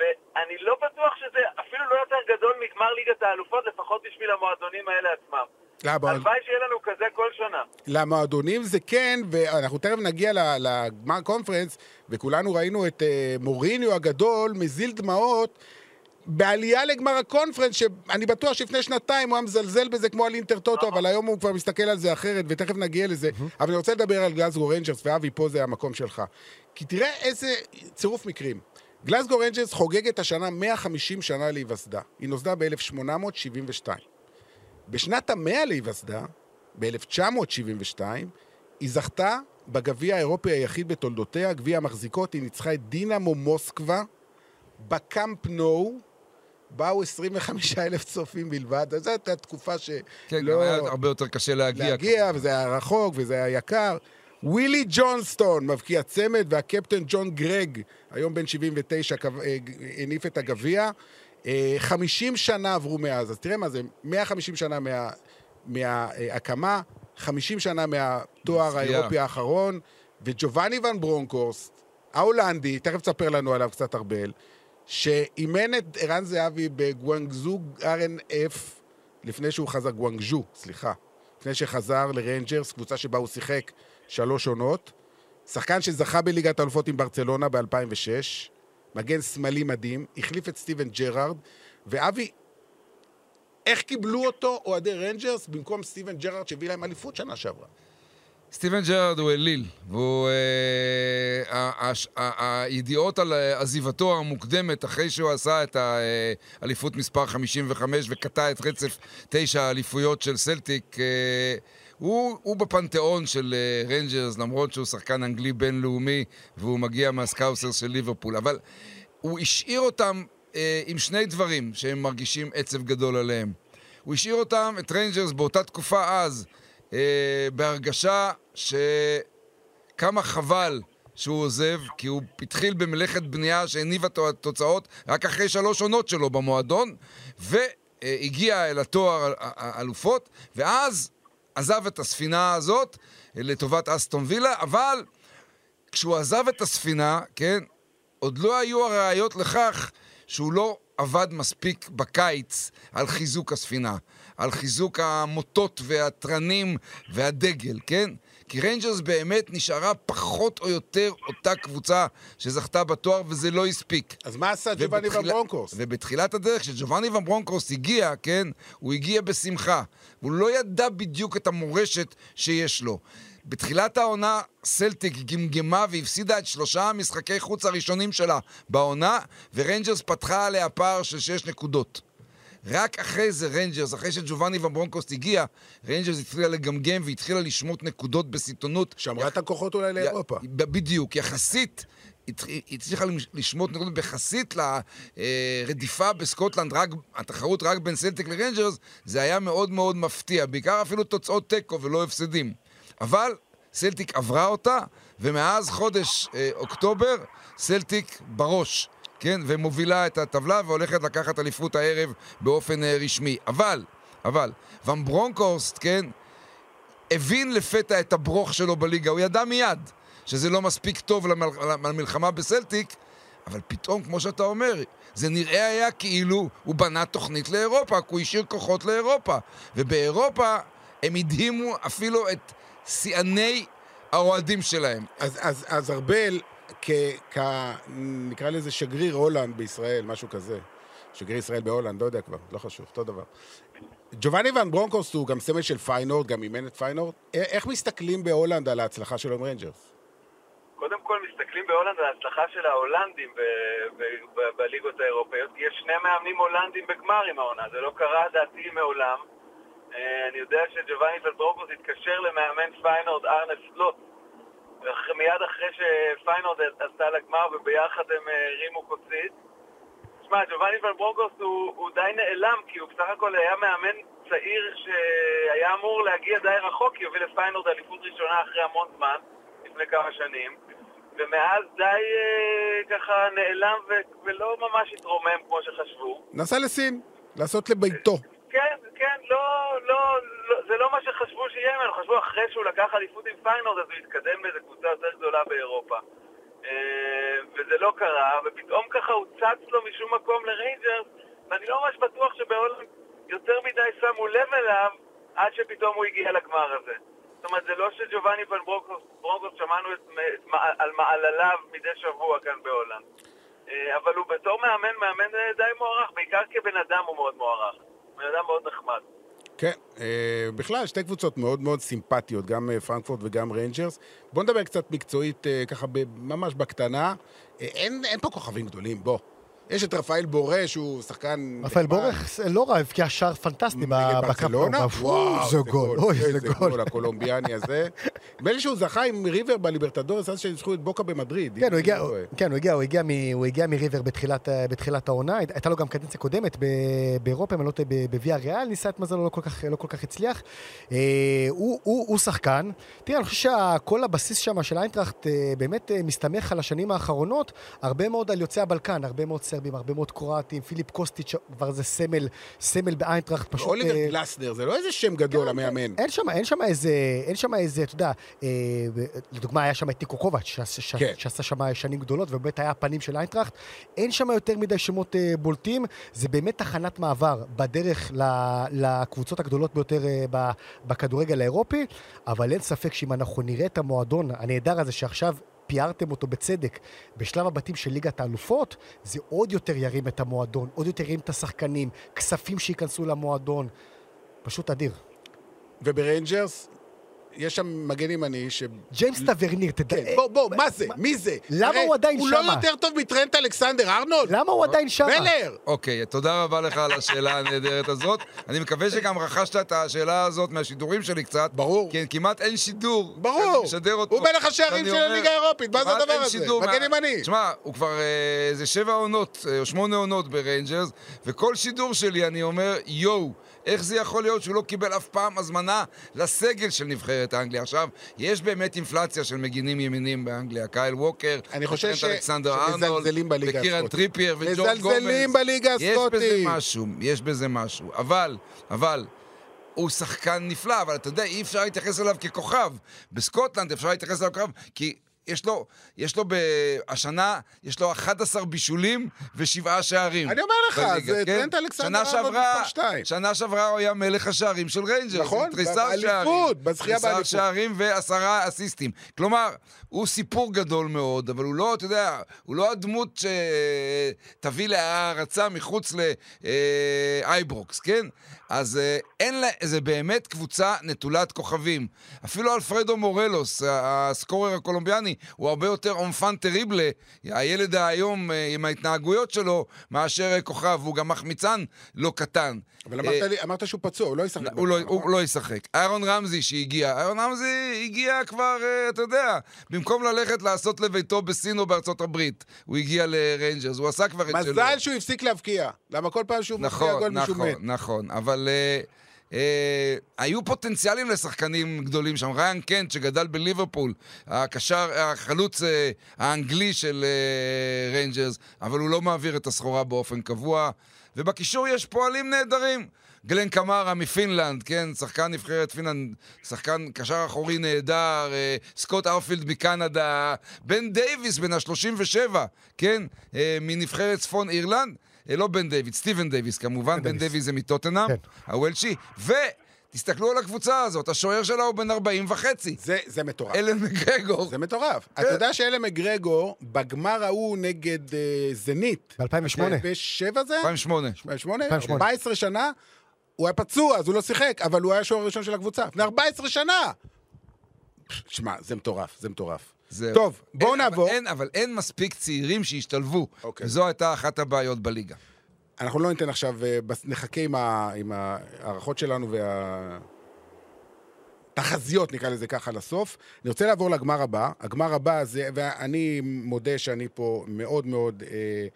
Speaker 6: ואני לא בטוח שזה אפילו לא יותר גדול מגמר ליגת האלופות, לפחות בשביל המועדונים האלה עצמם.
Speaker 3: למה?
Speaker 6: הלוואי שיהיה לנו כזה כל שנה.
Speaker 3: למועדונים זה כן, ואנחנו תכף נגיע לגמר קונפרנס, וכולנו ראינו את אה, מוריניו הגדול מזיל דמעות. בעלייה לגמר הקונפרנס, שאני בטוח שלפני שנתיים הוא היה מזלזל בזה כמו על אינטר טוטו, אבל היום הוא כבר מסתכל על זה אחרת, ותכף נגיע לזה. אבל אני רוצה לדבר על גלסגו ריינג'רס, ואבי, פה זה המקום שלך. כי תראה איזה צירוף מקרים. גלסגו ריינג'רס חוגגת השנה 150 שנה להיווסדה. היא נוסדה ב-1872. בשנת המאה להיווסדה, ב-1972, היא זכתה בגביע האירופי היחיד בתולדותיה, גביע המחזיקות, היא ניצחה את דינמו מוסקבה בקאמפ נו, באו 25 אלף צופים בלבד, אז זו הייתה תקופה שלא...
Speaker 4: כן, גם היה הרבה יותר קשה להגיע.
Speaker 3: להגיע, וזה היה רחוק, וזה היה יקר. ווילי ג'ונסטון, מבקיע צמד, והקפטן ג'ון גרג, היום בן 79, קב- אה, הניף את הגביע. אה, 50 שנה עברו מאז, אז תראה מה זה, 150 שנה מה- מההקמה, 50 שנה מהתואר. האירופי האחרון, וג'ובאני ון ברונקורסט, ההולנדי, תכף תספר לנו עליו קצת ארבל, שאימן את ערן זהבי בגואנגזו RNF לפני שהוא חזר, גואנגז'ו, סליחה, לפני שחזר לריינג'רס, קבוצה שבה הוא שיחק שלוש עונות. שחקן שזכה בליגת האלופות עם ברצלונה ב-2006, מגן שמאלי מדהים, החליף את סטיבן ג'רארד, ואבי, איך קיבלו אותו אוהדי ריינג'רס במקום סטיבן ג'רארד שהביא להם אליפות שנה שעברה?
Speaker 4: סטיבן ג'רארד הוא אליל, והוא... אה, הידיעות על אה, עזיבתו המוקדמת אחרי שהוא עשה את האליפות מספר 55 וקטע את רצף תשע האליפויות של סלטיק, אה, הוא, הוא בפנתיאון של אה, ריינג'רס, למרות שהוא שחקן אנגלי בינלאומי והוא מגיע מהסקאוסר של ליברפול. אבל הוא השאיר אותם אה, עם שני דברים שהם מרגישים עצב גדול עליהם. הוא השאיר אותם, את ריינג'רס, באותה תקופה אז, אה, בהרגשה שכמה חבל שהוא עוזב, כי הוא התחיל במלאכת בנייה שהניבה תו- תוצאות רק אחרי שלוש עונות שלו במועדון, והגיע אל התואר האלופות, ואז עזב את הספינה הזאת אה, לטובת אסטון וילה, אבל כשהוא עזב את הספינה, כן, עוד לא היו הראיות לכך שהוא לא עבד מספיק בקיץ על חיזוק הספינה, על חיזוק המוטות והתרנים והדגל, כן? כי ריינג'רס באמת נשארה פחות או יותר אותה קבוצה שזכתה בתואר, וזה לא הספיק.
Speaker 3: אז מה עשה ג'ובאני ון
Speaker 4: ובתחילה-
Speaker 3: ברונקהורסט?
Speaker 4: ובתחילת הדרך, כשג'ובאני ון ברונקהורסט הגיע, כן, הוא הגיע בשמחה. הוא לא ידע בדיוק את המורשת שיש לו. בתחילת העונה, סלטיק גמגמה והפסידה את שלושה משחקי החוץ הראשונים שלה בעונה, וריינג'רס פתחה עליה פער של שש נקודות. רק אחרי זה ריינג'רס, אחרי שג'ובאני ון ברונקהורסט הגיע, ריינג'רס התחילה לגמגם והתחילה לשמוט נקודות בסיטונות.
Speaker 3: שמרה את הכוחות אולי לאירופה.
Speaker 4: בדיוק, יחסית, היא הצליחה לשמוט נקודות ביחסית לרדיפה בסקוטלנד, רק, התחרות רק בין סלטיק לריינג'רס, זה היה מאוד מאוד מפתיע, בעיקר אפילו תוצאות תיקו ולא הפסדים. אבל סלטיק עברה אותה, ומאז חודש אה, אוקטובר, סלטיק בראש. כן, ומובילה את הטבלה והולכת לקחת אליפות הערב באופן אה, רשמי. אבל אבל, ואן ברונקהורסט, כן, הבין לפתע את הברוך שלו בליגה, הוא ידע מיד שזה לא מספיק טוב למל... למלחמה בסלטיק, אבל פתאום, כמו שאתה אומר, זה נראה היה כאילו הוא בנה תוכנית לאירופה, כי הוא השאיר כוחות לאירופה. ובאירופה הם הדהימו אפילו את שיאני האוהדים שלהם.
Speaker 3: אז, אז, אז ארבל, כ, כ... נקרא לזה שגריר הולנד בישראל, משהו כזה. שגריר ישראל בהולנד, לא יודע כבר, לא חשוב, אותו דבר. ג'ובאני ואן ברונקהורסט הוא גם סמל של פיינורד, גם אימן את פיינורד. א- איך מסתכלים בהולנד על ההצלחה שלו עם ריינג'רס?
Speaker 6: קודם כל מסתכלים בהולנד על ההצלחה של ההולנדים בליגות האירופאיות, יש שני מאמנים הולנדים בגמרים העונה, זה לא קרה לדעתי מעולם. אה, אני יודע שג'ובאני ואן ברונקהורסט התקשר למאמן פיינורד ארנה סלוט, ואח- מיד אחרי שפיינורד עשתה לגמר וביחד הם אה, הרימו כוסית. תשמע, ג'ובאני ואן ברונקהורסט הוא, הוא די נעלם, כי הוא בסך הכל היה מאמן צעיר שהיה אמור להגיע די רחוק, כי הוביל לפיינורד אליפות ראשונה אחרי המון זמן, לפני כמה שנים. ומאז די אה, ככה נעלם ו- ולא ממש התרומם כמו שחשבו.
Speaker 3: נסע לסין, לעשות לביתו.
Speaker 6: כן, כן, לא, לא, לא, זה לא מה שחשבו שיהיה ממנו, חשבו אחרי שהוא לקח אליפות עם פיינורד אז הוא יתקדם באיזה קבוצה יותר גדולה באירופה. אה, וזה לא קרה, ופתאום ככה הוא צץ לו משום מקום לריינג'רס, ואני לא ממש בטוח שבהולנד יותר מדי שמו לב אליו עד שפתאום הוא הגיע לגמר הזה. זאת אומרת, זה לא שג'ובאני ואן ברונקהורסט, שמענו את, את, על מעלליו מדי שבוע כאן בהולנד. אה, אבל הוא בתור מאמן, מאמן די מוערך, בעיקר כבן אדם הוא מאוד מוערך. בן אדם מאוד נחמד.
Speaker 3: כן, אה, בכלל, שתי קבוצות מאוד מאוד סימפטיות, גם אה, פרנקפורט וגם ריינג'רס. בואו נדבר קצת מקצועית, אה, ככה ממש בקטנה. אין, אין פה כוכבים גדולים, בוא. יש את רפאל בורה, שהוא שחקן...
Speaker 5: רפאל. בורה לא רע, הבקיע שער פנטסטי ב-
Speaker 3: נגד
Speaker 5: בקרב.
Speaker 3: ברצלונה?
Speaker 5: וואו, זה גול, אוי, זה גול.
Speaker 3: הקולומביאני הזה. נדמה לי שהוא זכה עם ריבר בליברטדורס, אז שניצחו את בוקה במדריד.
Speaker 5: כן, הוא הגיע,
Speaker 3: לא.
Speaker 5: כן, הוא הגיע, מריבר בתחילת, העונה, הייתה לו גם קדנציה קודמת באירופה, אם אני לא טועה, בוויה ריאל, ניסה את מזלו, לא כל כך, לא הצליח. אה, הוא שחקן. תראה, אני חושב שכל הבסיס שם של איינטראכט אה, באמת אה, מסתמך על השנים האחרונות, הרבה מאוד על יוצאי הבלקן, הרבה מאוד סרבים, הרבה מאוד קרואטים, פיליפ קוסטיץ' כבר זה סמל, סמל באיינטראכט, פשוט...
Speaker 3: אוליבר
Speaker 5: אה,
Speaker 3: גלסנר, זה לא איזה שם גדול,
Speaker 5: כן,
Speaker 3: המאמן.
Speaker 5: אין שם, אין שם איזה, אין שם איזה, אתה יודע, אה, לדוגמה היה שם את טיקו קובץ', שעשה,
Speaker 3: כן.
Speaker 5: שעשה שם שנים גדולות, ובאמת היה הפנים של איינטראכט. אין שם יותר מדי שמות אה, בולטים, זה באמת תחנת מעבר בדרך ל, לקבוצות הגדולות ביותר בכדורגל האירופי, אבל אין ספק שאם אנחנו נראה את המועדון הנהדר הזה שעכשיו... פיארתם אותו בצדק בשלב הבתים של ליגת האלופות, זה עוד יותר ירים את המועדון, עוד יותר ירים את השחקנים, כספים שייכנסו למועדון. פשוט אדיר.
Speaker 3: ובריינג'רס, יש שם מגן ימני ש...
Speaker 5: ג'יימס טברנייר, תדע...
Speaker 3: כן, בוא, בוא, מה זה? מי זה?
Speaker 5: למה הוא עדיין
Speaker 3: הוא
Speaker 5: שמה?
Speaker 3: לא יותר טוב מטרנט אלכסנדר ארנולד?
Speaker 5: למה הוא עדיין שם?
Speaker 3: מלך!
Speaker 4: אוקיי, תודה רבה לך על השאלה הנהדרת הזאת. אני מקווה שגם רכשת את השאלה הזאת מהשידורים שלי קצת.
Speaker 3: ברור.
Speaker 4: כן, כמעט אין שידור.
Speaker 3: ברור.
Speaker 4: משדר אותו.
Speaker 3: הוא מלך השערים של הליגה האירופית, מה זה הדבר הזה? מגן ימני.
Speaker 4: תשמע, הוא כבר אה, איזה שבע עונות, אה, או שמונה עונות בריינג'רס, וכל שידור שלי אני אומר, יואו, איך זה יכול להיות שהוא לא קיבל אף פעם הזמנה לסגל של נבחרת אנגליה? עכשיו, יש באמת אינפלציה של מגינים ימינים באנגליה, קייל ווקר,
Speaker 3: אני חושב ש-
Speaker 4: אלכסנדר ארנולד, וקירן
Speaker 3: הסקוטית.
Speaker 4: טריפייר וג'ון גומז.
Speaker 3: מזלזלים בליגה
Speaker 4: יש בזה
Speaker 3: הסקוטית.
Speaker 4: משהו, יש בזה משהו. אבל, אבל, הוא שחקן נפלא, אבל אתה יודע, אי אפשר להתייחס אליו ככוכב. בסקוטלנד אפשר להתייחס אליו ככוכב, כי... יש לו, יש לו ב... השנה, יש לו 11 בישולים ושבעה שערים.
Speaker 3: אני אומר לך,
Speaker 4: בליגה,
Speaker 3: זה
Speaker 4: כן?
Speaker 3: טרנט אלכסנדר
Speaker 4: שנה
Speaker 3: ארנולד
Speaker 4: שעברה-
Speaker 3: מספר שתיים.
Speaker 4: שנה שעברה הוא היה מלך השערים של ריינג'רס.
Speaker 3: נכון,
Speaker 4: תריסר
Speaker 3: באליפות. בזכייה
Speaker 4: תריסר
Speaker 3: באליפות.
Speaker 4: שערים ועשרה אסיסטים. כלומר, הוא סיפור גדול מאוד, אבל הוא לא, אתה יודע, הוא לא הדמות שתביא להערצה מחוץ לאייברוקס, כן? אז אה, אין לה, זה באמת קבוצה נטולת כוכבים. אפילו אלפרדו מורלוס, הסקורר הקולומביאני, הוא הרבה יותר enfant terrible, הילד היום אה, עם ההתנהגויות שלו, מאשר אה, כוכב, הוא גם מחמיצן לא קטן.
Speaker 3: אבל
Speaker 4: אה,
Speaker 3: אמרת לי- אמרת שהוא פצוע, הוא לא ישחק.
Speaker 4: הוא לא, הוא לא ישחק. אהרון רמזי שהגיע, אהרון רמזי הגיע כבר, אה, אתה יודע, במקום ללכת לעשות לביתו בסין או בארצות הברית, הוא הגיע לריינג'רס, הוא עשה כבר את שלו.
Speaker 3: מזל שהוא הפסיק להבקיע. למה כל פעם שהוא מבקיע
Speaker 4: נכון,
Speaker 3: גול מישהו
Speaker 4: נכון,
Speaker 3: מת.
Speaker 4: נכון, אבל אה, אה, היו פוטנציאלים לשחקנים גדולים שם. ריאן קנט, שגדל בליברפול, הקשר, החלוץ אה, האנגלי של אה, ריינג'רס, אבל הוא לא מעביר את הסחורה באופן קבוע. ובקישור יש פועלים נהדרים. גלן קמרה מפינלנד, כן, שחקן נבחרת פינלנד, שחקן קשר אחורי נהדר, אה, סקוט ארפילד מקנדה, בן דייוויס בן ה-37, כן, אה, מנבחרת צפון אירלנד, אה, לא בן דייוויס, סטיבן דייוויס כמובן, בן
Speaker 5: דייוויס.
Speaker 4: דייוויס זה מטוטנאם,
Speaker 5: כן.
Speaker 4: הוולשי, ותסתכלו על הקבוצה הזאת, השוער שלה הוא בן 40 וחצי,
Speaker 3: זה, זה מטורף.
Speaker 4: אלן מגרגור.
Speaker 3: זה מטורף. אתה יודע שאלן מגרגור, בגמר ההוא נגד אה, זנית.
Speaker 5: ב-2008.
Speaker 3: ב-7 זה?
Speaker 4: 2008.
Speaker 3: 2008?
Speaker 5: 2008.
Speaker 3: 14 שנה, הוא היה פצוע, אז הוא לא שיחק, אבל הוא היה השוער הראשון של הקבוצה. לפני 14 שנה! שמע, זה מטורף, זה מטורף.
Speaker 4: זהו.
Speaker 3: טוב, בואו נעבור.
Speaker 4: אבל אין, אבל אין מספיק צעירים שהשתלבו,
Speaker 3: אוקיי.
Speaker 4: וזו הייתה אחת הבעיות בליגה.
Speaker 3: אנחנו לא ניתן עכשיו, אה, נחכה עם ה- עם ההערכות שלנו וה... תחזיות, נקרא לזה ככה, לסוף. אני רוצה לעבור לגמר הבא. הגמר הבא זה, ואני מודה שאני פה מאוד מאוד אה,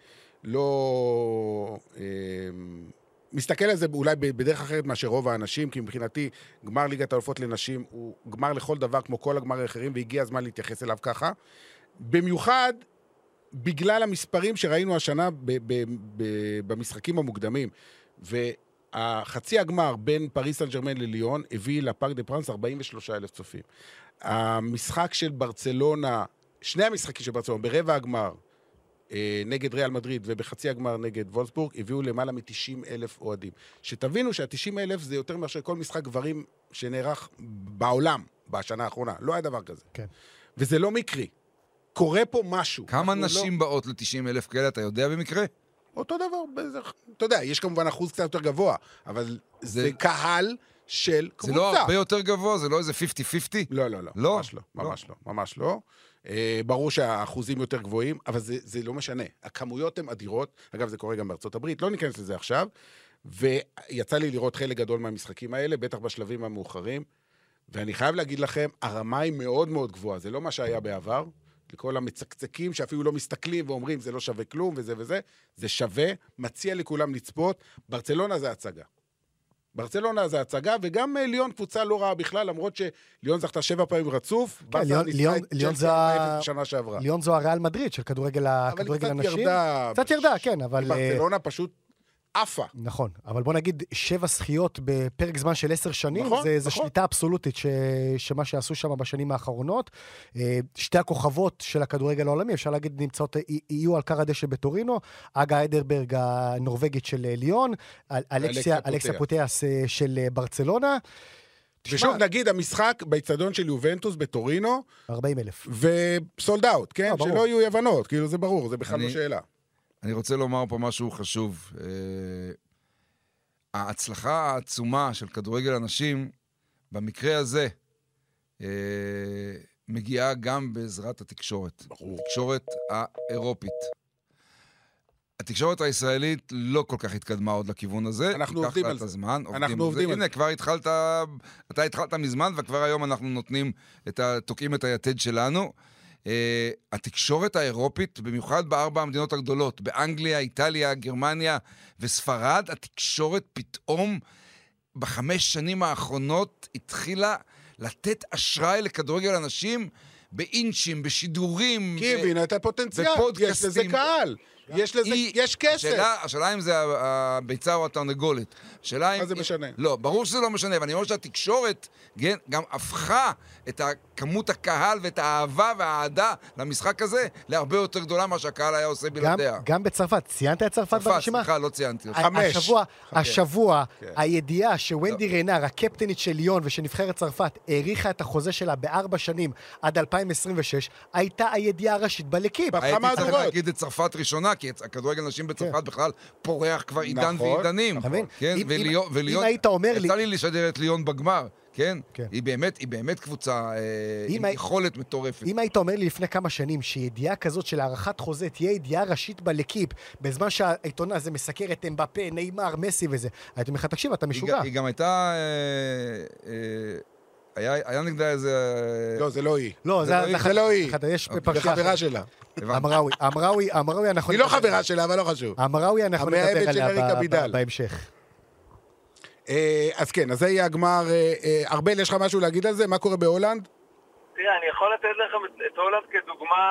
Speaker 3: לא... אה, מסתכל על זה אולי בדרך אחרת מאשר רוב האנשים, כי מבחינתי גמר ליגת האלופות לנשים הוא גמר לכל דבר כמו כל הגמר האחרים, והגיע הזמן להתייחס אליו ככה. במיוחד בגלל המספרים שראינו השנה ב- ב- ב- במשחקים המוקדמים. והחצי הגמר בין פריס סן ג'רמן לליון הביא לפארק דה פרנס 43 אלף צופים. המשחק של ברצלונה, שני המשחקים של ברצלונה, ברבע הגמר אה, נגד ריאל מדריד ובחצי הגמר נגד וולסבורג, הביאו למעלה מ-90 אלף אוהדים. שתבינו שה-90 אלף זה יותר מאשר כל משחק גברים שנערך בעולם בשנה האחרונה. לא היה דבר כזה.
Speaker 5: כן.
Speaker 3: וזה לא מקרי. קורה פה משהו.
Speaker 4: כמה
Speaker 3: לא-
Speaker 4: נשים באות ל-90 אלף כאלה, אתה יודע במקרה?
Speaker 3: אותו דבר, באיזה- אתה יודע, יש כמובן אחוז קצת יותר גבוה, אבל זה,
Speaker 4: זה-
Speaker 3: קהל של
Speaker 4: זה
Speaker 3: קבוצה.
Speaker 4: לא הרבה יותר גבוה? זה לא איזה 50-50?
Speaker 3: לא, לא, לא,
Speaker 4: לא?
Speaker 3: ממש לא,
Speaker 4: לא.
Speaker 3: ממש לא, ממש לא. אה, ברור שהאחוזים יותר גבוהים, אבל זה, זה לא משנה. הכמויות הן אדירות, אגב, זה קורה גם בארצות הברית, לא ניכנס לזה עכשיו, ויצא לי לראות חלק גדול מהמשחקים האלה, בטח בשלבים המאוחרים, ואני חייב להגיד לכם, הרמה היא מאוד מאוד גבוהה, זה לא מה שהיה בעבר. לכל המצקצקים שאפילו לא מסתכלים ואומרים זה לא שווה כלום וזה וזה, זה שווה, מציע לכולם לצפות. ברצלונה זה הצגה. ברצלונה זה הצגה, וגם אה, ליון קבוצה לא רעה בכלל, למרות שליון זכתה שבע פעמים רצוף. באסה
Speaker 5: ליון- ליון- ליון
Speaker 3: צ'לסי
Speaker 5: זה ה-
Speaker 3: 4-0 בשנה שעברה.
Speaker 5: ליון זו הריאל מדריד של כדורגל ה-
Speaker 3: אבל היא קצת
Speaker 5: הנשים.
Speaker 3: ירדה.
Speaker 5: קצת ירדה, כן, אבל... אה,
Speaker 3: ברצלונה פשוט עפה.
Speaker 5: נכון, אבל בוא נגיד שבע זכיות בפרק זמן של עשר שנים,
Speaker 3: נכון,
Speaker 5: זה, זה
Speaker 3: נכון.
Speaker 5: שליטה אבסולוטית ש, שמה שעשו שם בשנים האחרונות. אה, שתי הכוכבות של הכדורגל העולמי, אפשר להגיד, נמצאות, יהיו על קר הדשא בטורינו, אגה אדרברג הנורבגית של אה, ליון, אל- אלכסיה,
Speaker 3: אלכסיה. פוטאס
Speaker 5: אה, של ברצלונה.
Speaker 3: ושוב, נגיד, המשחק באיצטדיון של יובנטוס בטורינו,
Speaker 5: 40 אלף.
Speaker 3: וסולד אאוט, כן?
Speaker 5: ברור.
Speaker 3: שלא יהיו אי הבנות, כאילו, זה ברור, זה בכלל לא שאלה.
Speaker 4: אני רוצה לומר פה משהו חשוב. אה, ההצלחה העצומה של כדורגל הנשים, במקרה הזה, אה, מגיעה גם בעזרת התקשורת.
Speaker 3: ברור.
Speaker 4: התקשורת האירופית. התקשורת הישראלית לא כל כך התקדמה עוד לכיוון הזה.
Speaker 3: אנחנו עובדים על זה.
Speaker 4: הזמן.
Speaker 3: אנחנו עובדים על
Speaker 4: הנה,
Speaker 3: זה.
Speaker 4: כבר התחלת, אתה התחלת מזמן, וכבר היום אנחנו נותנים את ה... תוקעים את היתד שלנו. Uh, התקשורת האירופית, במיוחד בארבע המדינות הגדולות, באנגליה, איטליה, גרמניה וספרד, התקשורת פתאום בחמש שנים האחרונות התחילה לתת אשראי לכדורגל הנשים באינצ'ים, בשידורים.
Speaker 3: כי
Speaker 4: ב-
Speaker 3: הבינה את הפוטנציאל. יש לזה קהל, יש לזה,
Speaker 4: היא-
Speaker 3: יש כסף.
Speaker 4: השאלה, השאלה אם זה הביצה או התרנגולת. השאלה אם...
Speaker 3: מה זה משנה?
Speaker 4: לא, ברור שזה לא משנה, ואני אומר שהתקשורת כן, גם הפכה את כמות הקהל ואת האהבה והאהדה למשחק הזה להרבה יותר גדולה ממה שהקהל היה עושה
Speaker 5: גם,
Speaker 4: בלעדיה.
Speaker 5: גם בצרפת, ציינת את צרפת
Speaker 4: צרפת,
Speaker 5: ברשימה?
Speaker 4: סליחה, לא ציינתי.
Speaker 3: חמש.
Speaker 5: השבוע, השבוע,
Speaker 3: כן.
Speaker 5: הידיעה שוונדי רנר, הקפטנית של ליון ושנבחרת צרפת, האריכה את החוזה שלה בארבע שנים עד 2026, הייתה הידיעה הראשית בלקיפ.
Speaker 4: הייתי צריך. להגיד את צרפת ראשונה, כי הכדורגל נשים בצרפת בכלל פורח כבר עידן
Speaker 3: נכון,
Speaker 4: ועידנים. כן,
Speaker 5: אם-
Speaker 4: וליון-
Speaker 5: אם- היית אומר לי-
Speaker 4: יצא לי לשדר את ליון בגמר, כן?
Speaker 5: כן.
Speaker 4: היא באמת, היא באמת קבוצה אה, עם
Speaker 5: הי-
Speaker 4: יכולת מטורפת.
Speaker 5: אם היית אומר לי לפני כמה שנים שידיעה כזאת של הארכת חוזה תהיה ידיעה ראשית בלקיפ, בזמן שהעיתון הזה מסקר את אמבפה, נאמר, מסי וזה, הייתי אומר לך, תקשיב, אתה
Speaker 4: היא
Speaker 5: משוגע.
Speaker 4: גם- היא גם הייתה... אה, אה, היה היה נגדה איזה...
Speaker 3: לא, זה לא היא.
Speaker 5: לא,
Speaker 4: זה
Speaker 5: זה
Speaker 4: לא היא.
Speaker 3: זה לא
Speaker 5: יש
Speaker 3: זה
Speaker 5: פרשייה
Speaker 3: חברה
Speaker 5: אחרת.
Speaker 3: שלה.
Speaker 4: הבנתי.
Speaker 5: אמראווי, אמראווי, אמראווי, אנחנו...
Speaker 3: היא לא חברה שלה, אבל לא חשוב.
Speaker 5: אמראווי, אנחנו נדבר
Speaker 3: של
Speaker 5: עליה בהמשך.
Speaker 3: אה, אז כן, אז זה יהיה הגמר. אה, אה, ארבל, יש לך משהו להגיד על זה? מה קורה בהולנד?
Speaker 6: תראה, אני יכול לתת לכם את, הולנד כדוגמה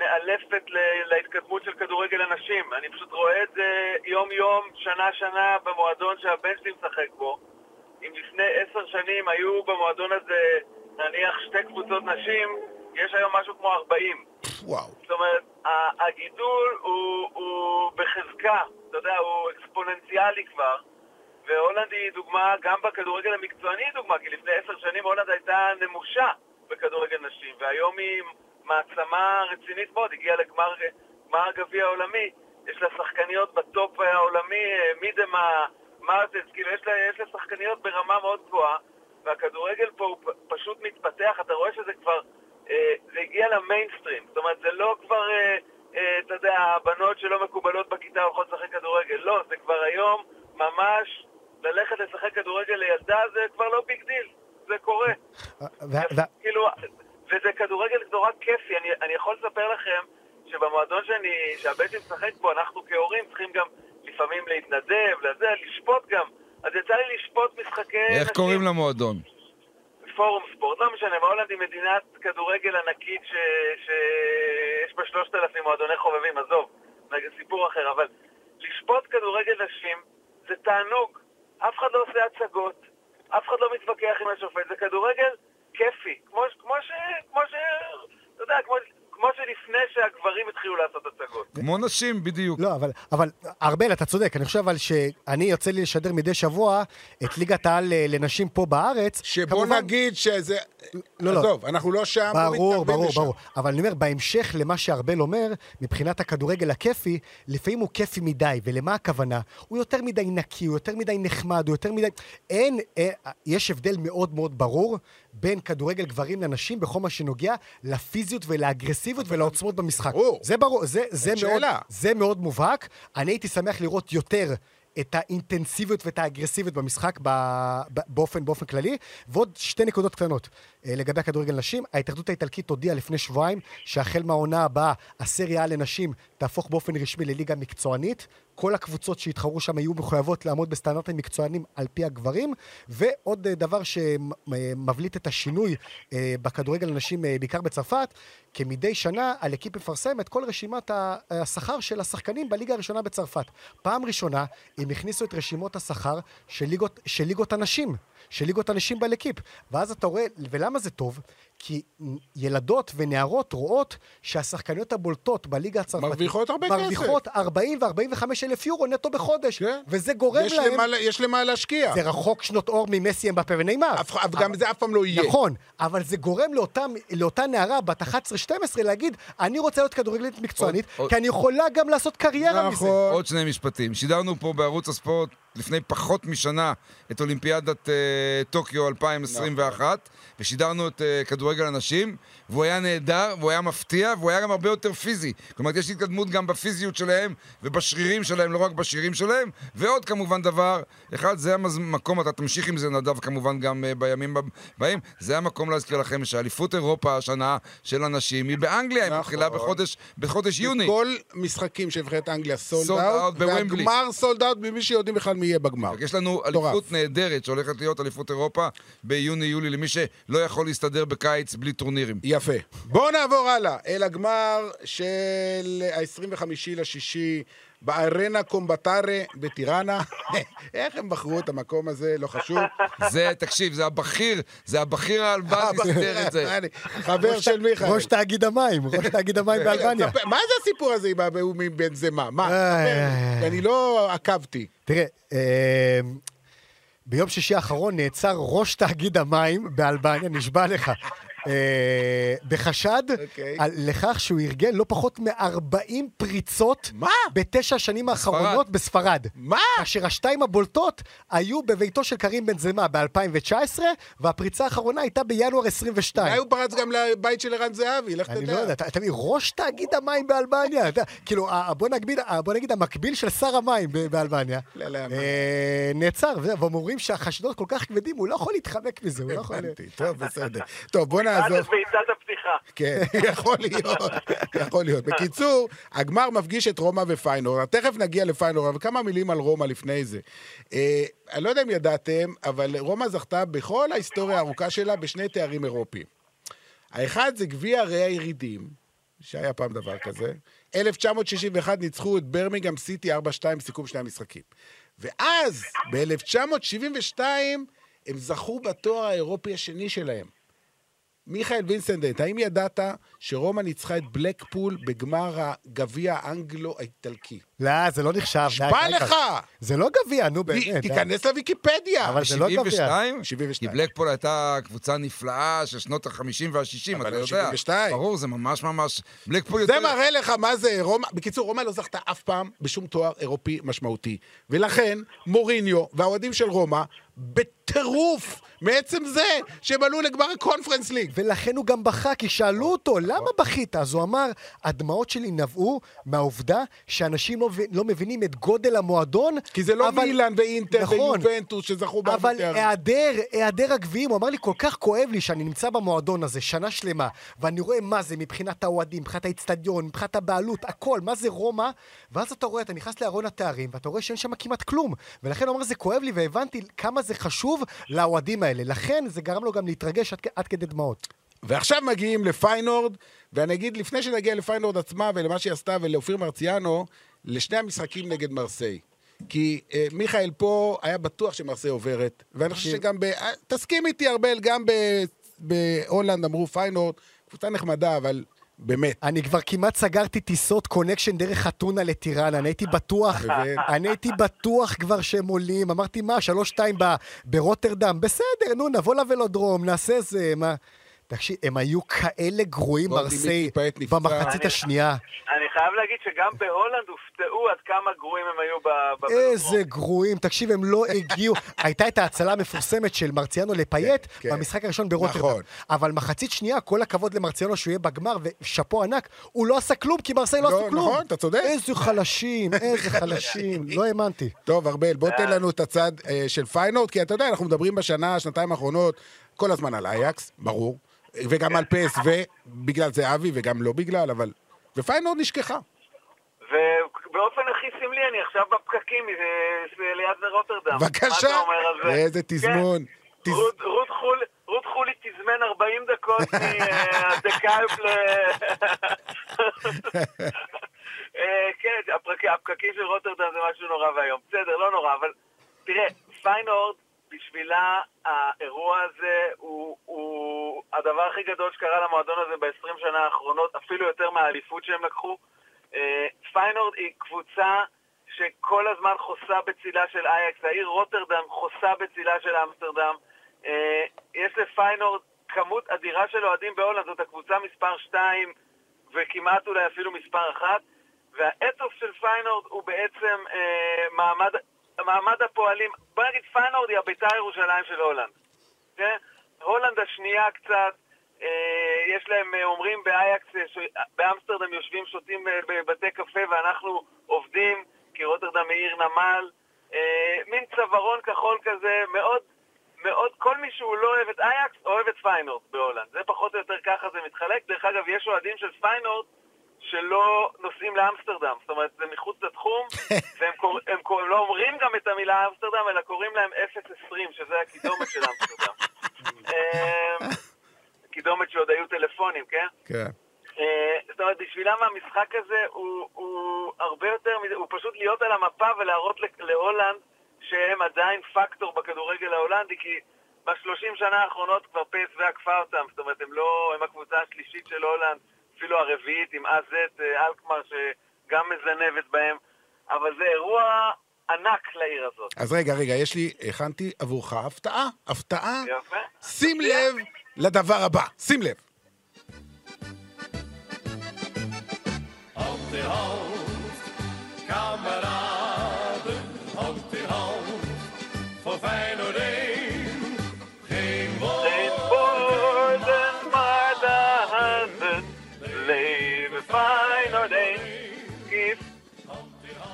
Speaker 6: מאלפת להתקדמות של כדורגל הנשים. אני פשוט רואה את זה יום-יום, שנה-שנה, במועדון שהבן שלי משחק בו. אם לפני עשר שנים היו במועדון הזה נניח שתי קבוצות נשים, יש היום משהו כמו 40.
Speaker 3: וואו.
Speaker 6: זאת אומרת, הגידול הוא, הוא בחזקה, אתה יודע, הוא אקספוננציאלי כבר, והולנד היא דוגמה, גם בכדורגל המקצועני היא דוגמה, כי לפני עשר שנים הולנד הייתה נמושה בכדורגל נשים, והיום היא מעצמה רצינית מאוד, הגיעה לגמר גמר הגביע העולמי, יש לה שחקניות בטופ העולמי, אה, מידמה, מרטנס, כאילו יש לה, יש לה שחקניות ברמה מאוד גבוהה, והכדורגל פה הוא פ- פשוט מתפתח, אתה רואה שזה כבר, אה, זה הגיע למיינסטרים, זאת אומרת, זה לא כבר, אה, אה, אתה יודע, הבנות שלא מקובלות בכיתה הולכות לשחק כדורגל, לא, זה כבר היום ממש ללכת לשחק כדורגל לילדה זה כבר לא big deal, זה קורה.
Speaker 5: וה-
Speaker 6: כאילו, וזה כדורגל נורא כיפי, אני, אני יכול לספר לכם שבמועדון שאני, שהבן שלי משחק בו, אנחנו כהורים צריכים גם לפעמים להתנדב, לזה, לשפוט גם. אז יצא לי לשפוט משחקי...
Speaker 4: איך
Speaker 6: נשים.
Speaker 4: קוראים למועדון?
Speaker 6: פורום ספורט, לא משנה, והולנד היא מדינת כדורגל ענקית ש- שיש בה שלושת אלפים מועדוני חובבים, עזוב, זה סיפור אחר, אבל לשפוט כדורגל נשים זה תענוג, אף אחד לא עושה הצגות, אף אחד לא מתווכח עם השופט, זה כדורגל כיפי, כמו, כמו ש... כמו ש... אתה יודע, כמו, כמו שלפני שהגברים התחילו לעשות הצגות.
Speaker 4: כמו נשים, בדיוק.
Speaker 5: לא, אבל, אבל ארבל, אתה צודק, אני חושב אבל שאני יוצא לי לשדר מדי שבוע את ליגת העל אה, לנשים פה בארץ.
Speaker 3: שבוא
Speaker 5: כמובן-
Speaker 3: נגיד שזה...
Speaker 5: לא, לא.
Speaker 3: עזוב, אנחנו לא שם, לא
Speaker 5: ברור,
Speaker 3: מתקרבים
Speaker 5: ברור,
Speaker 3: לשם.
Speaker 5: ברור. אבל אני אומר, בהמשך למה שארבל אומר, מבחינת הכדורגל הכיפי, לפעמים הוא כיפי מדי, ולמה הכוונה? הוא יותר מדי נקי, הוא יותר מדי נחמד, הוא יותר מדי... אין, אה, יש הבדל מאוד מאוד ברור בין כדורגל גברים לנשים בכל מה שנוגע לפיזיות ולאגרסיביות ולעוצמות במשחק.
Speaker 3: ברור.
Speaker 5: זה ברור, זה, זה, מאוד. זה מאוד מובהק. אני הייתי שמח לראות יותר את האינטנסיביות ואת האגרסיביות במשחק באופן, באופן כללי. ועוד שתי נקודות קטנות אה, לגבי הכדורגל נשים. ההתאחדות האיטלקית הודיעה לפני שבועיים שהחל מהעונה הבאה, הסריה לנשים תהפוך באופן רשמי לליגה מקצוענית. כל הקבוצות שהתחרו שם יהיו מחויבות לעמוד בסטנדרטים מקצוענים על פי הגברים. ועוד אה, דבר שמבליט את השינוי אה, בכדורגל הנשים, אה, בעיקר בצרפת, כמדי שנה הלקיפ מפרסם את כל רשימת השכר של השחקנים בליגה הראשונה בצרפת. פעם ראשונה הם הכניסו את רשימות השכר של ליגות הנשים, של ליגות הנשים בלקיפ. ואז אתה רואה, ולמה זה טוב? כי ילדות ונערות רואות שהשחקניות הבולטות בליגה הצרפתית
Speaker 3: מרוויחות הרבה כסף.
Speaker 5: מרוויחות 40 ו-45 אלף יורו נטו בחודש.
Speaker 3: כן.
Speaker 5: וזה גורם
Speaker 3: יש
Speaker 5: להם...
Speaker 3: למה- יש למה להשקיע.
Speaker 5: זה רחוק שנות אור ממסי, אמבפה
Speaker 3: אף- גם זה אף פעם לא יהיה.
Speaker 5: נכון, אבל זה גורם לאותם, לאותה נערה בת 11-12 להגיד, אני רוצה להיות כדורגלנית מקצוענית,
Speaker 4: עוד-
Speaker 5: כי אני יכולה גם לעשות קריירה מזה.
Speaker 3: נכון.
Speaker 4: עוד שני משפטים. שידרנו פה בערוץ הספורט לפני פחות משנה את אולימפיאדת אה, טוקיו 2021, ושידרנו את אה, כדורגל הנשים, והוא היה נהדר, והוא היה מפתיע, והוא היה גם הרבה יותר פיזי. כלומר, יש התקדמות גם בפיזיות שלהם ובשרירים שלהם, לא רק בשרירים שלהם. ועוד כמובן דבר, אחד, זה המקום, אתה תמשיך עם זה נדב כמובן גם אה, בימים הבאים, זה המקום להזכיר לכם שאליפות אירופה השנה של הנשים היא באנגליה, היא
Speaker 3: נכון.
Speaker 4: מתחילה בחודש, בחודש יוני.
Speaker 3: כל משחקים של נבחרת אנגליה סולד אאוט. והגמר סולד אאוט מבלי שיודעים בכלל מי יהיה בגמר.
Speaker 4: יש לנו. אליפות נהדרת שהולכת להיות אליפות אירופה ביוני-יולי למי שלא יכול להסתדר בקיץ בלי טורנירים.
Speaker 3: יפה. בואו נעבור הלאה, אל הגמר של ה-25 לשישי בארנה קומבטארה בטיראנה. איך הם בחרו את המקום הזה, לא חשוב.
Speaker 4: זה, תקשיב, זה הבכיר, זה הבכיר האלבני סידר את זה.
Speaker 3: חבר של מיכאל.
Speaker 5: ראש תאגיד המים, ראש תאגיד המים באלבניה.
Speaker 3: ספר, מה זה הסיפור הזה עם הבאומי בן זמה? מה?
Speaker 5: אה.
Speaker 3: ספר, אני לא עקבתי.
Speaker 5: תראה, אה, ביום שישי האחרון נעצר ראש תאגיד המים באלבניה, נשבע לך. אה, בחשד
Speaker 3: אוקיי.
Speaker 5: לכך שהוא ארגן לא פחות מ-40 פריצות? בתשע השנים האחרונות בספרד.
Speaker 3: מה?
Speaker 5: כאשר השתיים הבולטות היו בביתו של קרים בן זמה ב-2019, והפריצה האחרונה הייתה בינואר 22.
Speaker 3: אולי הוא פרץ גם לבית של ערן זהבי, לך
Speaker 5: אני לא
Speaker 3: תדע.
Speaker 5: יודע, אתה אתה מבין, ראש תאגיד המים באלבניה, כאילו, בוא נגיד, המקביל של שר המים באלבניה,
Speaker 3: לא להאמין.
Speaker 5: אה, נעצר, והם אומרים שהחשדות כל כך כבדים, הוא לא יכול להתחמק מזה, הוא לא יכול...
Speaker 3: טוב, בסדר. טוב, בוא
Speaker 6: עד
Speaker 3: נעזוב.
Speaker 6: בעיטת הפתיחה.
Speaker 3: כן, יכול להיות, יכול להיות. בקיצור, הגמר מפגיש את רומא ופיינור. תכף נגיע לפיינור, אבל כמה מילים על רומא לפני זה. אה, אני לא יודע אם ידעתם, אבל רומא זכתה בכל ההיסטוריה הארוכה שלה בשני תארים אירופיים. האחד זה גביע ערי הירידים, שהיה פעם דבר כזה. 1961 ניצחו את ברמיגם סיטי 4-2 בסיכום שני המשחקים. ואז, ב-1972, הם זכו בתואר האירופי השני שלהם. מיכאל וינסנדנט, האם ידעת שרומא ניצחה את בלקפול בגמר הגביע האנגלו-איטלקי?
Speaker 5: לא, זה לא נחשב.
Speaker 3: נשבע לך!
Speaker 5: זה לא גביע, נו באמת.
Speaker 3: תיכנס לוויקיפדיה.
Speaker 5: אבל זה לא גביע.
Speaker 4: 72?
Speaker 3: 72.
Speaker 4: כי בלקפול הייתה קבוצה נפלאה של שנות ה-50 וה-60,
Speaker 3: אבל
Speaker 4: אתה
Speaker 3: לא
Speaker 4: יודע.
Speaker 3: 72.
Speaker 4: ברור, זה ממש ממש... בלקפול
Speaker 3: זה
Speaker 4: יותר...
Speaker 3: מראה לך מה זה רומא. בקיצור, רומא לא זכתה אף פעם בשום תואר אירופי משמעותי. ולכן, מוריניו והאוהדים של רומא, בטירוף, מעצם זה שהם עלו לגמר הקונפרנס ליג.
Speaker 5: ולכן הוא גם בכה, כי שאלו אותו, למה בכית? אז הוא אמר, הדמעות שלי נבעו מהעובדה שאנשים לא, לא מבינים את גודל המועדון.
Speaker 3: כי זה לא
Speaker 5: אבל-
Speaker 3: מילאן ואינטר
Speaker 5: נכון.
Speaker 3: ויובנטוס שזכו בהרבה
Speaker 5: אבל
Speaker 3: תארים.
Speaker 5: היעדר, היעדר הגביעים, הוא אמר לי, כל כך כואב לי שאני נמצא במועדון הזה שנה שלמה, ואני רואה מה זה מבחינת האוהדים, מבחינת האיצטדיון, מבחינת הבעלות, הכל, מה זה רומא, ואז אתה רואה, אתה נכנס לארון התארים, ואתה רואה שאין שם כמעט כלום. ולכן הוא אמר, זה כואב לי, והבנתי כמה זה חשוב לאוהדים האלה. לכן זה גרם לו גם להתרגש עד, עד כדי דמעות.
Speaker 3: ועכשיו מגיעים לפיינורד, ואני אגיד, לפני שנגיע לפיינורד עצמה ולמה שהיא עשתה ולאופיר מרציאנו, לשני המשחקים נגד מרסיי. כי אה, מיכאל פה היה בטוח שמרסיי עוברת, ואני חושב שגם ב... אה, תסכים איתי, ארבל, גם. בהולנד אמרו פיינורד, קבוצה נחמדה, אבל באמת.
Speaker 5: אני כבר כמעט סגרתי טיסות קונקשן דרך אתונה לטיראנה, אני הייתי בטוח? אני הייתי בטוח כבר שהם עולים, אמרתי מה, שלוש שתיים ברוטרדם, בסדר, נו, נבוא לוולודרום, נעשה זה, מה... תקשיב, הם היו כאלה גרועים, מרסיי. במחצית השנייה.
Speaker 6: אני חייב להגיד שגם בהולנד הופתעו עד כמה גרועים הם היו ב- בוולודרום.
Speaker 5: איזה גרועים, תקשיב, הם לא הגיעו. הייתה את ההצלה המפורסמת של מרציאנו לפייט
Speaker 3: כן, כן.
Speaker 5: במשחק הראשון ברוטרדם.
Speaker 3: נכון.
Speaker 5: אבל מחצית שנייה, כל הכבוד למרציאנו שהוא יהיה בגמר, ושאפו ענק, הוא לא עשה כלום, כי מרסיי לא
Speaker 3: לא,
Speaker 5: עשו כלום.
Speaker 3: נכון, אתה צודק.
Speaker 5: איזה חלשים, איזה חלשים, לא האמנתי.
Speaker 3: טוב, ארבל, בוא תן לנו את הצד אה, של פיינורד, כי אתה יודע, אנחנו מדברים בשנה, שנתיים האחרונות, כל הזמן על אייקס, ברור, וגם על PSV, בגלל זה אבי, וגם לא בגלל, אבל... ופיינורד נשכחה.
Speaker 6: ובאופן הכי סמלי, אני עכשיו בפקקים ליד רוטרדם.
Speaker 3: בבקשה? איזה תזמון.
Speaker 6: כן. רות- רות חול- רות חולי תזמן 40 דקות מהדקאלפ ל... אה, כן, הפקקים של רוטרדם זה משהו נורא ואיום. בסדר, לא נורא, אבל תראה, פיינורד, בשבילה האירוע הזה הוא, הוא הדבר הכי גדול שקרה למועדון הזה ב-20 שנה האחרונות, אפילו יותר מהאליפות שהם לקחו. אה, פיינורד היא קבוצה שכל הזמן חוסה בצילה של אייקס, העיר רוטרדם חוסה בצילה של אמסטרדם. אה, יש לפיינורד כמות אדירה של אוהדים בהולנד, זאת הקבוצה מספר 2 וכמעט אולי אפילו מספר 1, והאתוס של פיינורד הוא בעצם אה, מעמד, מעמד הפועלים, בוא נגיד פיינורד היא הביתר ירושלים של הולנד. כן? הולנד השנייה קצת, אה, יש להם, אה, אומרים באייקס, אה, באמסטרדם יושבים, שותים אה, בבתי קפה ואנחנו עובדים, כי רוטרדם היא עיר נמל. אה, מין צווארון כחול כזה, מאוד, מאוד, כל מי שהוא לא אוהב את אייקס, אוהב את פיינורד בהולנד. זה פחות או יותר ככה זה מתחלק. דרך אגב, יש אוהדים של פיינורד שלא נוסעים לאמסטרדם. זאת אומרת, זה מחוץ לתחום, והם קור... הם קור... לא אומרים גם את המילה אמסטרדם, אלא קוראים להם 020, שזה הקידומת של אמסטרדם. אמ, קידומת שעוד היו טלפונים, כן?
Speaker 3: כן.
Speaker 6: אה, זאת אומרת, בשבילם המשחק הזה הוא, הוא הרבה יותר, הוא פשוט להיות על המפה ולהראות להולנד שהם עדיין פקטור בכדורגל ההולנדי, כי בשלושים שנה האחרונות כבר פסו עקפה אותם, זאת אומרת, הם לא, הם הקבוצה השלישית של הולנד, אפילו הרביעית עם AZ אה, אלקמר שגם מזנבת בהם, אבל זה אירוע ענק לעיר הזאת.
Speaker 3: אז רגע, רגע, יש לי, הכנתי עבורך הפתעה, הפתעה.
Speaker 6: יפה.
Speaker 3: שים לב לדבר הבא, שים לב.
Speaker 7: Op de hand,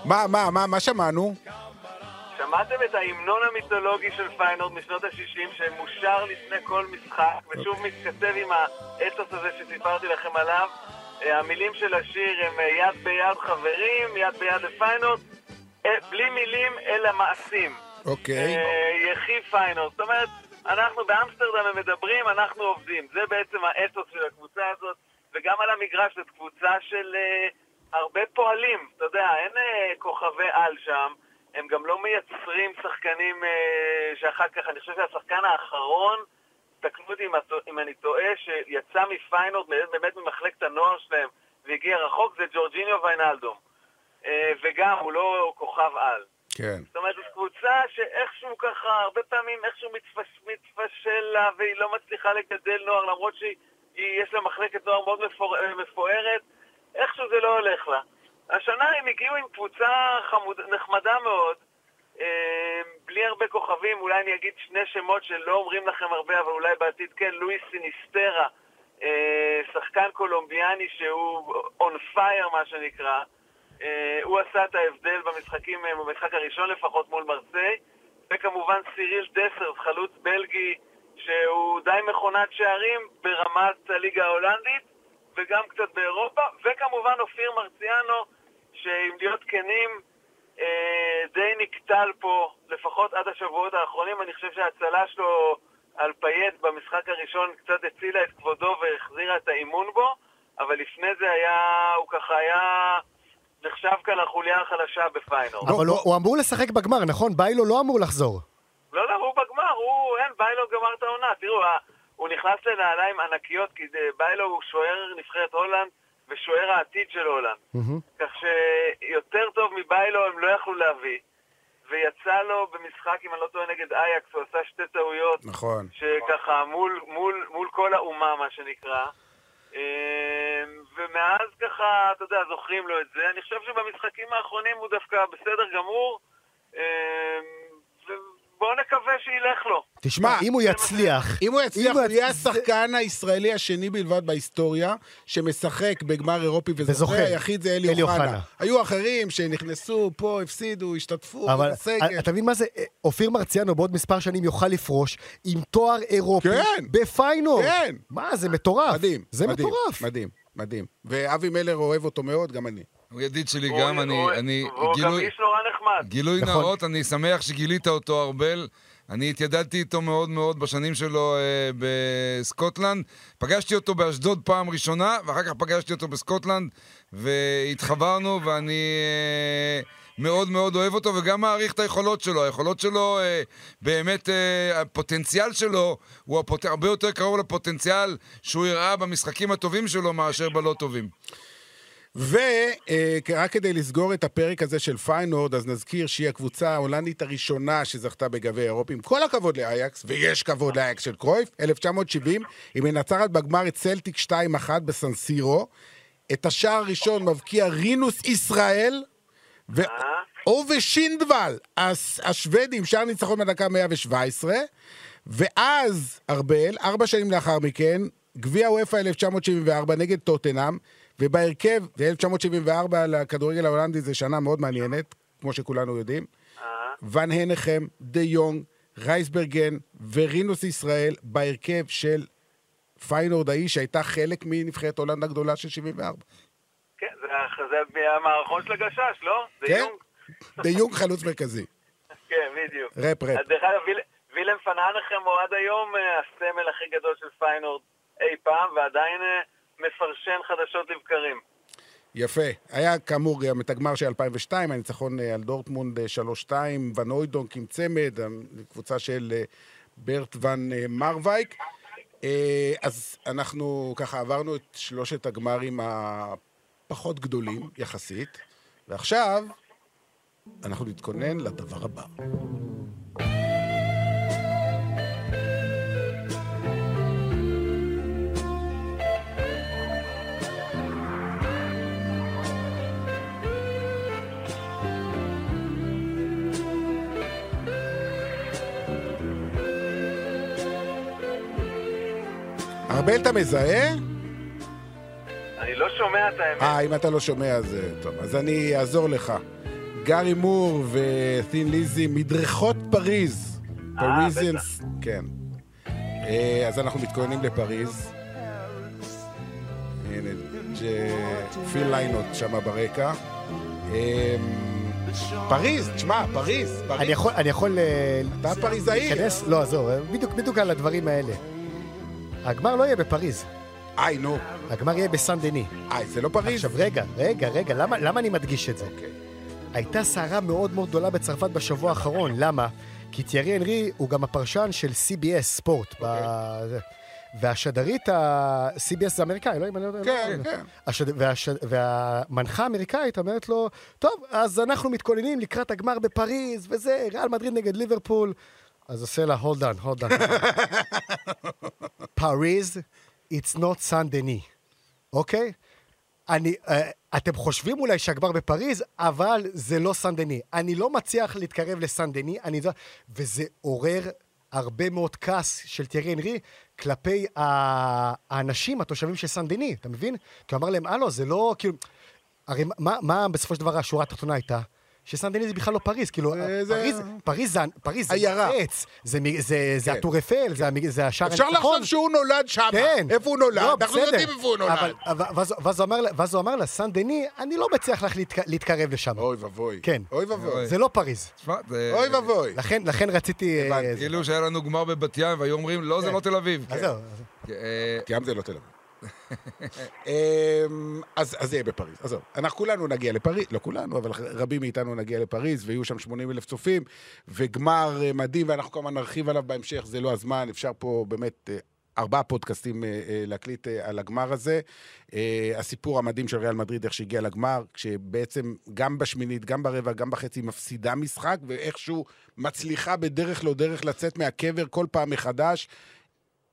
Speaker 3: מה, מה, מה, מה שמענו?
Speaker 6: שמעתם את ההמנון המיתולוגי של פיינורד משנות ה-60 שמושר לפני כל משחק ושוב מתכתב עם האתוס הזה שסיפרתי לכם עליו. אה, המילים של השיר הם אה, יד ביד חברים, יד ביד לפיינורד, אה, בלי מילים אלא מעשים.
Speaker 3: אוקיי.
Speaker 6: אה, יחי פיינורד. זאת אומרת, אנחנו באמסטרדם הם מדברים, אנחנו עובדים. זה בעצם האתוס של הקבוצה הזאת, וגם על המגרש זאת קבוצה של הרבה פועלים, אתה יודע, אין אה, כוכבי על שם, הם גם לא מייצרים שחקנים אה, שאחר כך, אני חושב שהשחקן האחרון, תקנו אותי אם, אם אני טועה, שיצא מפיינורד, באמת ממחלקת הנוער שלהם, והגיע רחוק, זה ג'ורג'יניו ויינלדום. אה, וגם, הוא לא כוכב על.
Speaker 3: כן.
Speaker 6: זאת אומרת, זו קבוצה שאיכשהו ככה, הרבה פעמים איכשהו מתפש, מתפשל לה והיא לא מצליחה לגדל נוער, למרות שיש לה מחלקת נוער מאוד מפואר, מפוארת, איכשהו זה לא הולך לה. השנה הם הגיעו עם קבוצה חמוד, נחמדה מאוד, אה, בלי הרבה כוכבים, אולי אני אגיד שני שמות שלא אומרים לכם הרבה, אבל אולי בעתיד כן, לואיס סיניסטרה, אה, שחקן קולומביאני שהוא on fire מה שנקרא, אה, הוא עשה את ההבדל במשחקים, אה, במשחק הראשון לפחות מול מרסיי, וכמובן סיריל דסרס, חלוץ בלגי, שהוא די מכונת שערים ברמת הליגה ההולנדית, וגם קצת באירופה, וכמובן אופיר מרציאנו, שאם להיות כנים, אה, די נקטל פה, לפחות עד השבועות האחרונים, אני חושב שההצלה שלו על פייט במשחק הראשון קצת הצילה את כבודו והחזירה את האמון בו, אבל לפני זה היה, הוא ככה היה נחשב כאן החוליה החלשה בפיינורד.
Speaker 5: אבל הוא- הוא אמור לשחק בגמר, נכון? ביילו לא אמור לחזור.
Speaker 6: לא, לא, הוא בגמר, הוא, אין, ביילו גמר את העונה. תראו, הוא נכנס לנעליים ענקיות, כי זה- ביילו הוא שוער נבחרת הולנד ושוער העתיד של הולנד.
Speaker 5: מהמם.
Speaker 6: כך שיותר טוב מביילו הם לא יכלו להביא. ויצא לו במשחק, אם אני לא טועה, נגד אייקס, הוא עשה שתי טעויות.
Speaker 3: נכון.
Speaker 6: שככה מול, מול, מול כל האומה, מה שנקרא. אמ, ומאז ככה, אתה יודע, זוכרים לו את זה. אני חושב שבמשחקים האחרונים הוא דווקא בסדר גמור. ובואו נקווה שילך לו.
Speaker 5: תשמע? אם הוא יצליח...
Speaker 3: אם הוא יצליח, הוא יהיה השחקן הישראלי השני בלבד בהיסטוריה שמשחק בגמר אירופי וזוכה. היחיד זה אלי אוחנה. היו אחרים שנכנסו פה, הפסידו, השתתפו,
Speaker 5: אבל. אתה מבין מה זה? אה, אופיר מרציאנו בעוד מספר שנים יוכל לפרוש עם תואר אירופי
Speaker 3: כן.
Speaker 5: בפיינור.
Speaker 3: כן.
Speaker 5: מה, זה מטורף.
Speaker 3: מדהים.
Speaker 5: זה
Speaker 3: מדהים,
Speaker 5: מטורף.
Speaker 3: מדהים, מדהים. ואבי מלר אוהב אותו מאוד, גם אני.
Speaker 4: הוא ידיד שלי
Speaker 6: הוא-
Speaker 4: גם, אני,
Speaker 6: הוא-
Speaker 4: אני,
Speaker 6: והוא גם
Speaker 4: גילוי,
Speaker 6: איש נורא נחמד.
Speaker 4: גילוי
Speaker 5: נכון.
Speaker 4: נאות, אני שמח שגילית אותו, ארבל. אני התיידדתי איתו מאוד מאוד בשנים שלו אה, בסקוטלנד. פגשתי אותו באשדוד פעם ראשונה, ואחר כך פגשתי אותו בסקוטלנד, והתחברנו, ואני אה, מאוד מאוד אוהב אותו, וגם מעריך את היכולות שלו. היכולות שלו, אה, באמת, אה, הפוטנציאל שלו הוא הפוט... הרבה יותר קרוב לפוטנציאל שהוא הראה במשחקים הטובים שלו מאשר בלא טובים.
Speaker 3: ורק כדי לסגור את הפרק הזה של פיינורד, אז נזכיר שהיא הקבוצה ההולנדית הראשונה שזכתה בגביע אירופי. עם כל הכבוד לאייקס, ויש כבוד לאייקס של קרויף, 1970, היא מנצחת בגמר את צלטיק 2-1 בסנסירו. את השער הראשון מבקיע רינוס ישראל, ו... אובה שינדוול, הס- השוודי עם שער ניצחון בדקה 117, ואז, ארבל, ארבע שנים לאחר מכן, גביע וופא 1974 נגד טוטנאם, ובהרכב, ו-1974 לכדורגל ההולנדי זה שנה מאוד מעניינת, כמו שכולנו יודעים. ון הנחם, דה יונג, רייסברגן ורינוס ישראל בהרכב של פיינורד ההיא, שהייתה חלק מנבחרת הולנד הגדולה של 74.
Speaker 6: כן, זה, מהמערכון של הגשש, לא?
Speaker 3: כן? דה יונג חלוץ מרכזי.
Speaker 6: כן, בדיוק.
Speaker 3: רפ רפ.
Speaker 6: אז דרך אגב, ויל- וילם ואן האנחם הוא עד היום אה, הסמל הכי גדול של פיינורד אי פעם, ועדיין אה, מפרשן חדשות לבקרים.
Speaker 3: יפה. היה כאמור גם את הגמר של 2002, הניצחון אה, על דורטמונד אה, 3-2, ון אוידונק עם צמד, קבוצה של אה, ברט ון אה, מרווייק. אה, אז אנחנו ככה עברנו את שלושת הגמרים הפחות גדולים יחסית, ועכשיו אנחנו נתכונן לדבר הבא. ארבל, אתה מזהה?
Speaker 6: אני לא שומע את האמת.
Speaker 3: אה, אם אתה לא שומע, אז אה, טוב. אז אני אעזור לך. גארי מור ותין ליזי, מדרכות פריז. פריזיאנס, כן. אה, אז אנחנו מתכוננים לפריז. הנה, פיל ליינות שם ברקע. אה, פריז, תשמע, פריז,
Speaker 5: אני
Speaker 3: פריז.
Speaker 5: יכול- אני יכול... אה,
Speaker 3: אתה פריזאי.
Speaker 5: לא, עזוב, בדיוק על הדברים האלה. הגמר לא יהיה בפריז.
Speaker 3: איי, נו.
Speaker 5: הגמר יהיה בסן דני.
Speaker 3: איי, זה לא פריז?
Speaker 5: עכשיו רגע, רגע, רגע, למה, למה אני מדגיש את זה?
Speaker 3: אוקיי.
Speaker 5: הייתה סערה מאוד מאוד גדולה בצרפת בשבוע האחרון, למה? כי תיארי הנרי הוא גם הפרשן של CBS ספורט. ב... זה. והשדרית ה-CBS זה אמריקאי, לא אם אני לא יודע.
Speaker 3: כן,
Speaker 5: לא-
Speaker 3: כן.
Speaker 5: השד... והש... והמנחה האמריקאית אומרת לו, טוב, אז אנחנו מתכוננים לקראת הגמר בפריז, וזה, ריאל מדריד נגד ליברפול. אז עושה לה, hold on, hold on. פריז, it's not סן דני, אוקיי? אני, uh, אתם חושבים אולי שהגמר בפריז, אבל זה לא סן דני. אני לא מצליח להתקרב לסן דני, אני... וזה עורר הרבה מאוד כעס של תיארי הנרי כלפי ה- האנשים, התושבים של סן דני, אתה מבין? כי הוא אמר להם, הלו, זה לא, כאילו... הרי מה, מה בסופו של דבר השורה התחתונה הייתה? שסן דני זה בכלל לא פריז, כאילו,
Speaker 3: זה-
Speaker 5: פריז, פריז זה, פריז זה
Speaker 3: עיירה.
Speaker 5: עץ, זה, מ- זה, זה
Speaker 3: כן.
Speaker 5: הטור אייפל, זה, השער
Speaker 3: אפשר
Speaker 5: הניצחון.
Speaker 3: לחשוב שהוא נולד שם.
Speaker 5: כן.
Speaker 3: איפה הוא נולד?
Speaker 5: לא,
Speaker 3: אנחנו. יודעים איפה הוא נולד.
Speaker 5: ואז, הוא אמר, לה- סן דני, אני לא מצליח לך להתק, להתקרב לשם.
Speaker 3: אוי ואבוי.
Speaker 5: כן.
Speaker 3: אוי ואבוי.
Speaker 5: זה לא פריז.
Speaker 3: אוי ואבוי.
Speaker 5: לכן, רציתי... אה.
Speaker 4: כאילו שהיה לנו גמר בבת ים, והיו אומרים, לא, זה לא תל אביב.
Speaker 5: אז זהו.
Speaker 4: אה,
Speaker 3: ים זה לא תל אביב. אמ, אז זה יהיה בפריז. עזוב, אנחנו כולנו נגיע לפריז, לא כולנו, אבל רבים מאיתנו נגיע לפריז, ויהיו שם 80 אלף צופים, וגמר אה, מדהים, ואנחנו כמובן נרחיב עליו בהמשך, זה לא הזמן, אפשר פה באמת... אה, ארבעה פודקאסטים אה, להקליט על הגמר הזה. הסיפור המדהים של ריאל מדריד, איך שהגיע לגמר, כשבעצם גם בשמינית, גם ברבע, גם בחצי, מפסידה משחק, ואיכשהו מצליחה בדרך לא דרך לצאת מהקבר כל פעם מחדש.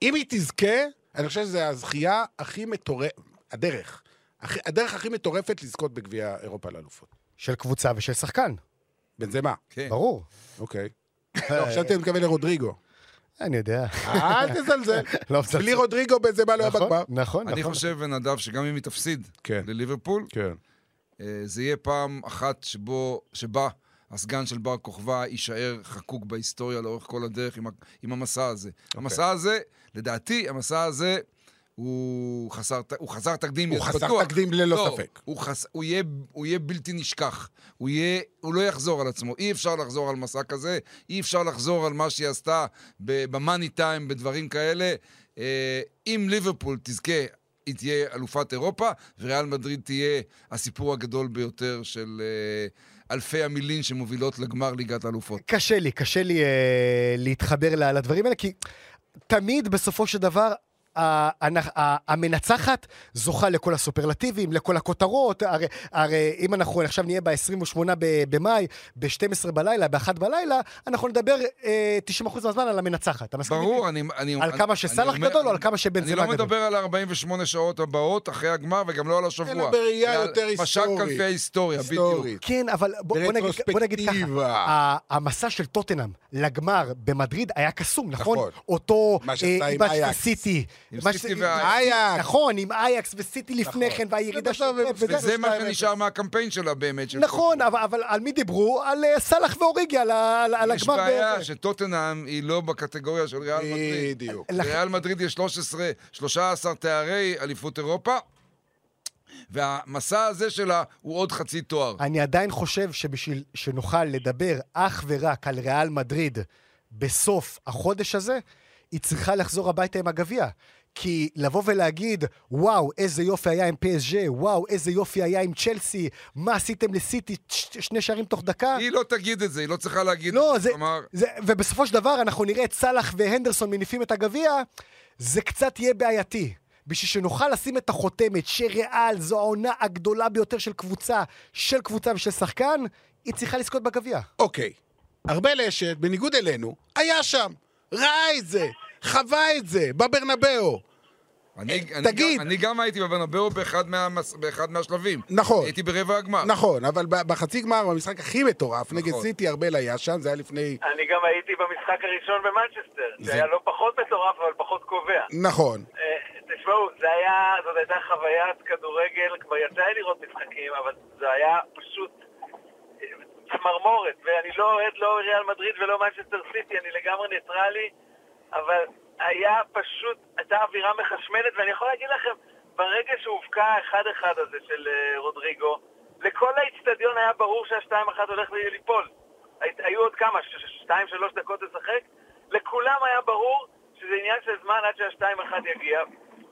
Speaker 3: אם היא תזכה, אני חושב שזו הזכייה הכי מטורפת, הדרך, הכי, הדרך הכי מטורפת לזכות בגביע אירופה לאלופות.
Speaker 5: של קבוצה ושל שחקן,
Speaker 3: בן זה מה?
Speaker 4: כן.
Speaker 5: ברור.
Speaker 3: אוקיי. לא, חשבתי אני מתכוון לרודריגו.
Speaker 5: אני יודע.
Speaker 3: אל תזלזל.
Speaker 5: לא מזלזל.
Speaker 3: בלי רודריגו בן זה מה לא היה
Speaker 5: נכון,
Speaker 3: בגמר.
Speaker 5: נכון,
Speaker 4: אני
Speaker 5: נכון.
Speaker 4: חושב, נדב, שגם אם היא תפסיד
Speaker 3: כן.
Speaker 4: לליברפול,
Speaker 3: כן.
Speaker 4: אה, זה יהיה פעם אחת שבו, שבה הסגן של בר כוכבא יישאר חקוק בהיסטוריה לאורך כל הדרך עם, עם המסע הזה.
Speaker 3: אוקיי.
Speaker 4: המסע הזה, לדעתי, המסע הזה הוא חסר, הוא חסר תקדים,
Speaker 3: הוא חסר
Speaker 4: בטוח.
Speaker 3: תקדים ללא
Speaker 4: לא,
Speaker 3: ספק.
Speaker 4: הוא, חס, הוא, יהיה, הוא יהיה בלתי נשכח. הוא, יהיה, הוא לא יחזור על עצמו. אי אפשר לחזור על מסע כזה, אי אפשר לחזור על מה שהיא עשתה במאני טיים, בדברים כאלה. אה, אם ליברפול תזכה, היא תהיה אלופת אירופה, וריאל מדריד תהיה הסיפור הגדול ביותר של אה, אלפי המילין שמובילות לגמר ליגת האלופות.
Speaker 5: קשה לי, קשה לי אה, להתחבר לדברים האלה, כי תמיד בסופו של דבר... המנצחת זוכה לכל הסופרלטיבים, לכל הכותרות, הרי, הרי אם אנחנו עכשיו נהיה ב-28 במאי, ב-12 בלילה, ב-1 בלילה, אנחנו נדבר אה, 90% מהזמן על המנצחת. אתה מסכים?
Speaker 4: ברור, אני... אני
Speaker 5: על
Speaker 4: אני-
Speaker 5: כמה שסאלח
Speaker 4: אני
Speaker 5: גדול או על כמה שבן
Speaker 4: אני
Speaker 5: זמה
Speaker 4: לא
Speaker 5: גדול?
Speaker 4: מדבר על 48 שעות הבאות אחרי הגמר, וגם לא על השבוע.
Speaker 3: אלא בראייה יותר
Speaker 4: משק
Speaker 3: היסטורית.
Speaker 4: כנפי ההיסטוריה, בדיוק.
Speaker 5: כן, אבל בוא, בוא, נגיד, בוא נגיד ככה, המסע של טוטנאם לגמר במדריד היה קסום, נכון?
Speaker 3: נכון.
Speaker 5: אותו
Speaker 3: מה שעשתה עם
Speaker 5: איבאץ'
Speaker 3: אייקס.
Speaker 4: עם סיטי
Speaker 3: ואייקס.
Speaker 5: נכון, עם אייקס וסיטי לפני
Speaker 3: נכון.
Speaker 5: כן, והירידה של... וזה-
Speaker 4: מה
Speaker 3: 2-0.
Speaker 4: שנשאר מהקמפיין שלה באמת.
Speaker 5: נכון. אבל, אבל על מי דיברו? על אה, סאלח ואוריגי, על, ה- על, על
Speaker 4: יש
Speaker 5: הגמר.
Speaker 4: בעיה. שטוטנאם היא לא בקטגוריה של ריאל מדריד.
Speaker 3: בדיוק.
Speaker 4: לריאל מדריד יש 13, 13 תארי אליפות אירופה, והמסע הזה שלה הוא עוד חצי תואר.
Speaker 5: אני עדיין חושב שבשביל שנוכל לדבר אך ורק על ריאל מדריד בסוף החודש הזה, היא צריכה לחזור הביתה עם הגביע. כי לבוא ולהגיד, וואו, איזה יופי היה עם PSG, וואו, איזה יופי היה עם צ'לסי, מה עשיתם לסיטי, שני שערים תוך דקה?
Speaker 4: היא לא תגיד את זה, היא לא צריכה להגיד את
Speaker 5: לא,
Speaker 4: זה.
Speaker 5: זה,
Speaker 4: כלומר,
Speaker 5: זה, ובסופו של דבר אנחנו נראה את סאלח והנדרסון מניפים את הגביע, זה קצת יהיה בעייתי. בשביל שנוכל לשים את החותמת שריאל זו העונה הגדולה ביותר של קבוצה, של קבוצה ושל שחקן, היא צריכה לזכות בגביע.
Speaker 3: אוקיי. ארבל אשת, בניגוד אלינו, היה שם, ראה את זה, חווה את זה, בברנבאו.
Speaker 4: אני, אני,
Speaker 3: תגיד.
Speaker 4: גם, אני גם הייתי בברנבאו באחד, מהמס, באחד מהשלבים.
Speaker 3: נכון.
Speaker 4: הייתי ברבע הגמר.
Speaker 3: נכון, אבל בחצי גמר, במשחק הכי מטורף, נגד
Speaker 4: נכון.
Speaker 3: סיטי, ארבל היה שם, זה היה לפני...
Speaker 6: אני גם הייתי במשחק הראשון במנצ'סטר,
Speaker 3: זה-
Speaker 6: שהיה לא פחות מטורף, אבל פחות קובע.
Speaker 3: נכון.
Speaker 6: אה, תשמעו, זה היה, זאת הייתה חוויית כדורגל, כבר יצא לי לראות משחקים, אבל זה היה פשוט צמרמורת, ואני לא אוהד לא ריאל מדריד ולא מנצ'סטר סיטי, אני לגמרי ניטרלי, אבל היה פשוט, הייתה אווירה מחשמלת, ואני יכול להגיד לכם, ברגע שהובקע האחד-אחד הזה של אה, רודריגו, לכל האיצטדיון היה ברור שהשתיים אחת הולך ליפול. הי- היו עוד כמה, שתיים, שלוש דקות לשחק, לכולם היה ברור שזה עניין של זמן עד שהשתיים אחד יגיע,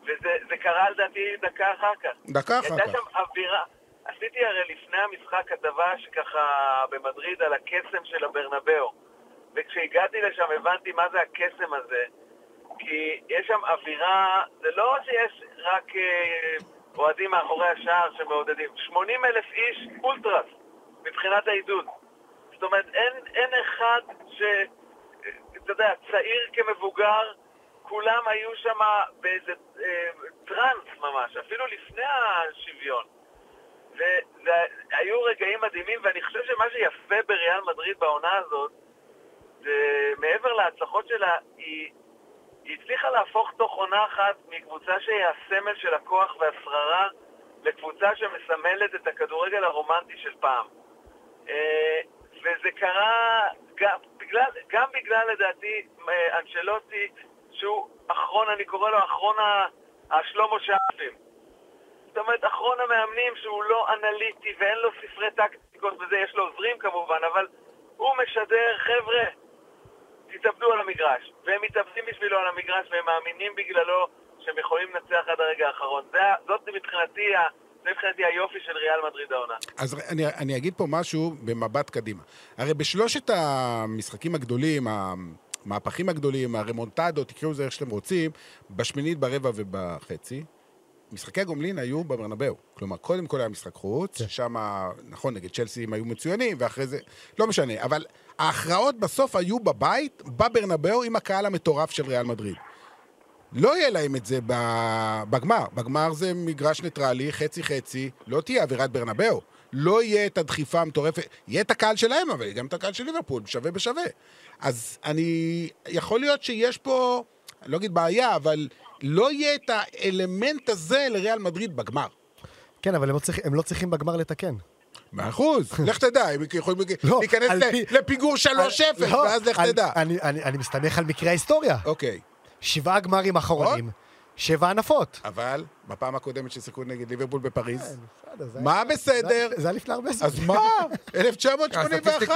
Speaker 6: וזה זה קרה לדעתי דקה אחר כך.
Speaker 3: דקה אחר
Speaker 6: הייתה
Speaker 3: כך.
Speaker 6: שם אווירה. עשיתי הרי לפני המשחק כתבה שככה במדריד על הקסם של הברנבאו. וכשהגעתי לשם הבנתי מה זה הקסם הזה. כי יש שם אווירה, זה לא שיש רק אה, אוהדים מאחורי השער שמעודדים. 80 אלף איש אולטרס מבחינת העידוד. זאת אומרת, אין, אין אחד ש... אתה יודע, צעיר כמבוגר, כולם היו שם באיזה אה, טראנס ממש, אפילו לפני השוויון. והיו רגעים מדהימים, ואני חושב שמה שיפה בריאל מדריד בעונה הזאת, זה מעבר להצלחות שלה, היא, היא הצליחה להפוך תוך עונה אחת מקבוצה שהיא הסמל של הכוח והשררה, לקבוצה שמסמלת את הכדורגל הרומנטי של פעם. אה, וזה קרה גם בגלל, גם בגלל לדעתי אה, אנשלוטי, שהוא אחרון, אני קורא לו אחרון ה- השלמה שרפים. זאת אומרת, אחרון המאמנים שהוא לא אנליטי ואין לו ספרי טקטיקות וזה, יש לו עוזרים כמובן, אבל הוא משדר, חבר'ה, תתאבדו על המגרש. והם מתאבדים בשבילו על המגרש והם מאמינים בגללו שהם יכולים לנצח עד הרגע האחרון. זה, זאת מבחינתי, ה- זה מבחינתי היופי של ריאל מדריד העונה.
Speaker 3: אז אני, אני אגיד פה משהו במבט קדימה. הרי בשלושת המשחקים הגדולים, המהפכים הגדולים, הרמונטדות, תקראו לזה איך שאתם רוצים, בשמינית, ברבע ובחצי, משחקי הגומלין היו בברנבאו. כלומר, קודם כל היה משחק חוץ, שם, נכון, נגד צ'לסי הם היו מצוינים, ואחרי זה, לא משנה, אבל ההכרעות בסוף היו בבית, בברנבאו, עם הקהל המטורף של ריאל מדריד. לא יהיה להם את זה בגמר. בגמר זה מגרש ניטרלי, חצי-חצי, לא תהיה אווירת ברנבאו. לא יהיה את הדחיפה המטורפת, יהיה את הקהל שלהם, אבל יהיה גם את הקהל של ליברפול, שווה בשווה. אז אני, יכול להיות שיש פה, אני לא אגיד בעיה, אבל לא יהיה את האלמנט הזה לריאל מדריד בגמר.
Speaker 5: כן, אבל הם לא צריכים- הם לא צריכים בגמר לתקן.
Speaker 3: מאה אחוז, לך תדע, הם יכולים
Speaker 5: לא,
Speaker 3: להיכנס
Speaker 5: על
Speaker 3: ל-
Speaker 5: פי-
Speaker 3: לפיגור 3-0,
Speaker 5: לא,
Speaker 3: ואז לך
Speaker 5: אני-
Speaker 3: תדע.
Speaker 5: אני- מסתמך על מקרה ההיסטוריה.
Speaker 3: אוקיי,
Speaker 5: שבעה גמרים אחרונים, שבע הנפות.
Speaker 3: אבל בפעם הקודמת ששיחקו נגד ליברפול בפריז,
Speaker 5: זה
Speaker 3: מה בסדר?
Speaker 5: זה היה- לפני הרבה זמן.
Speaker 3: אז מה? 1981.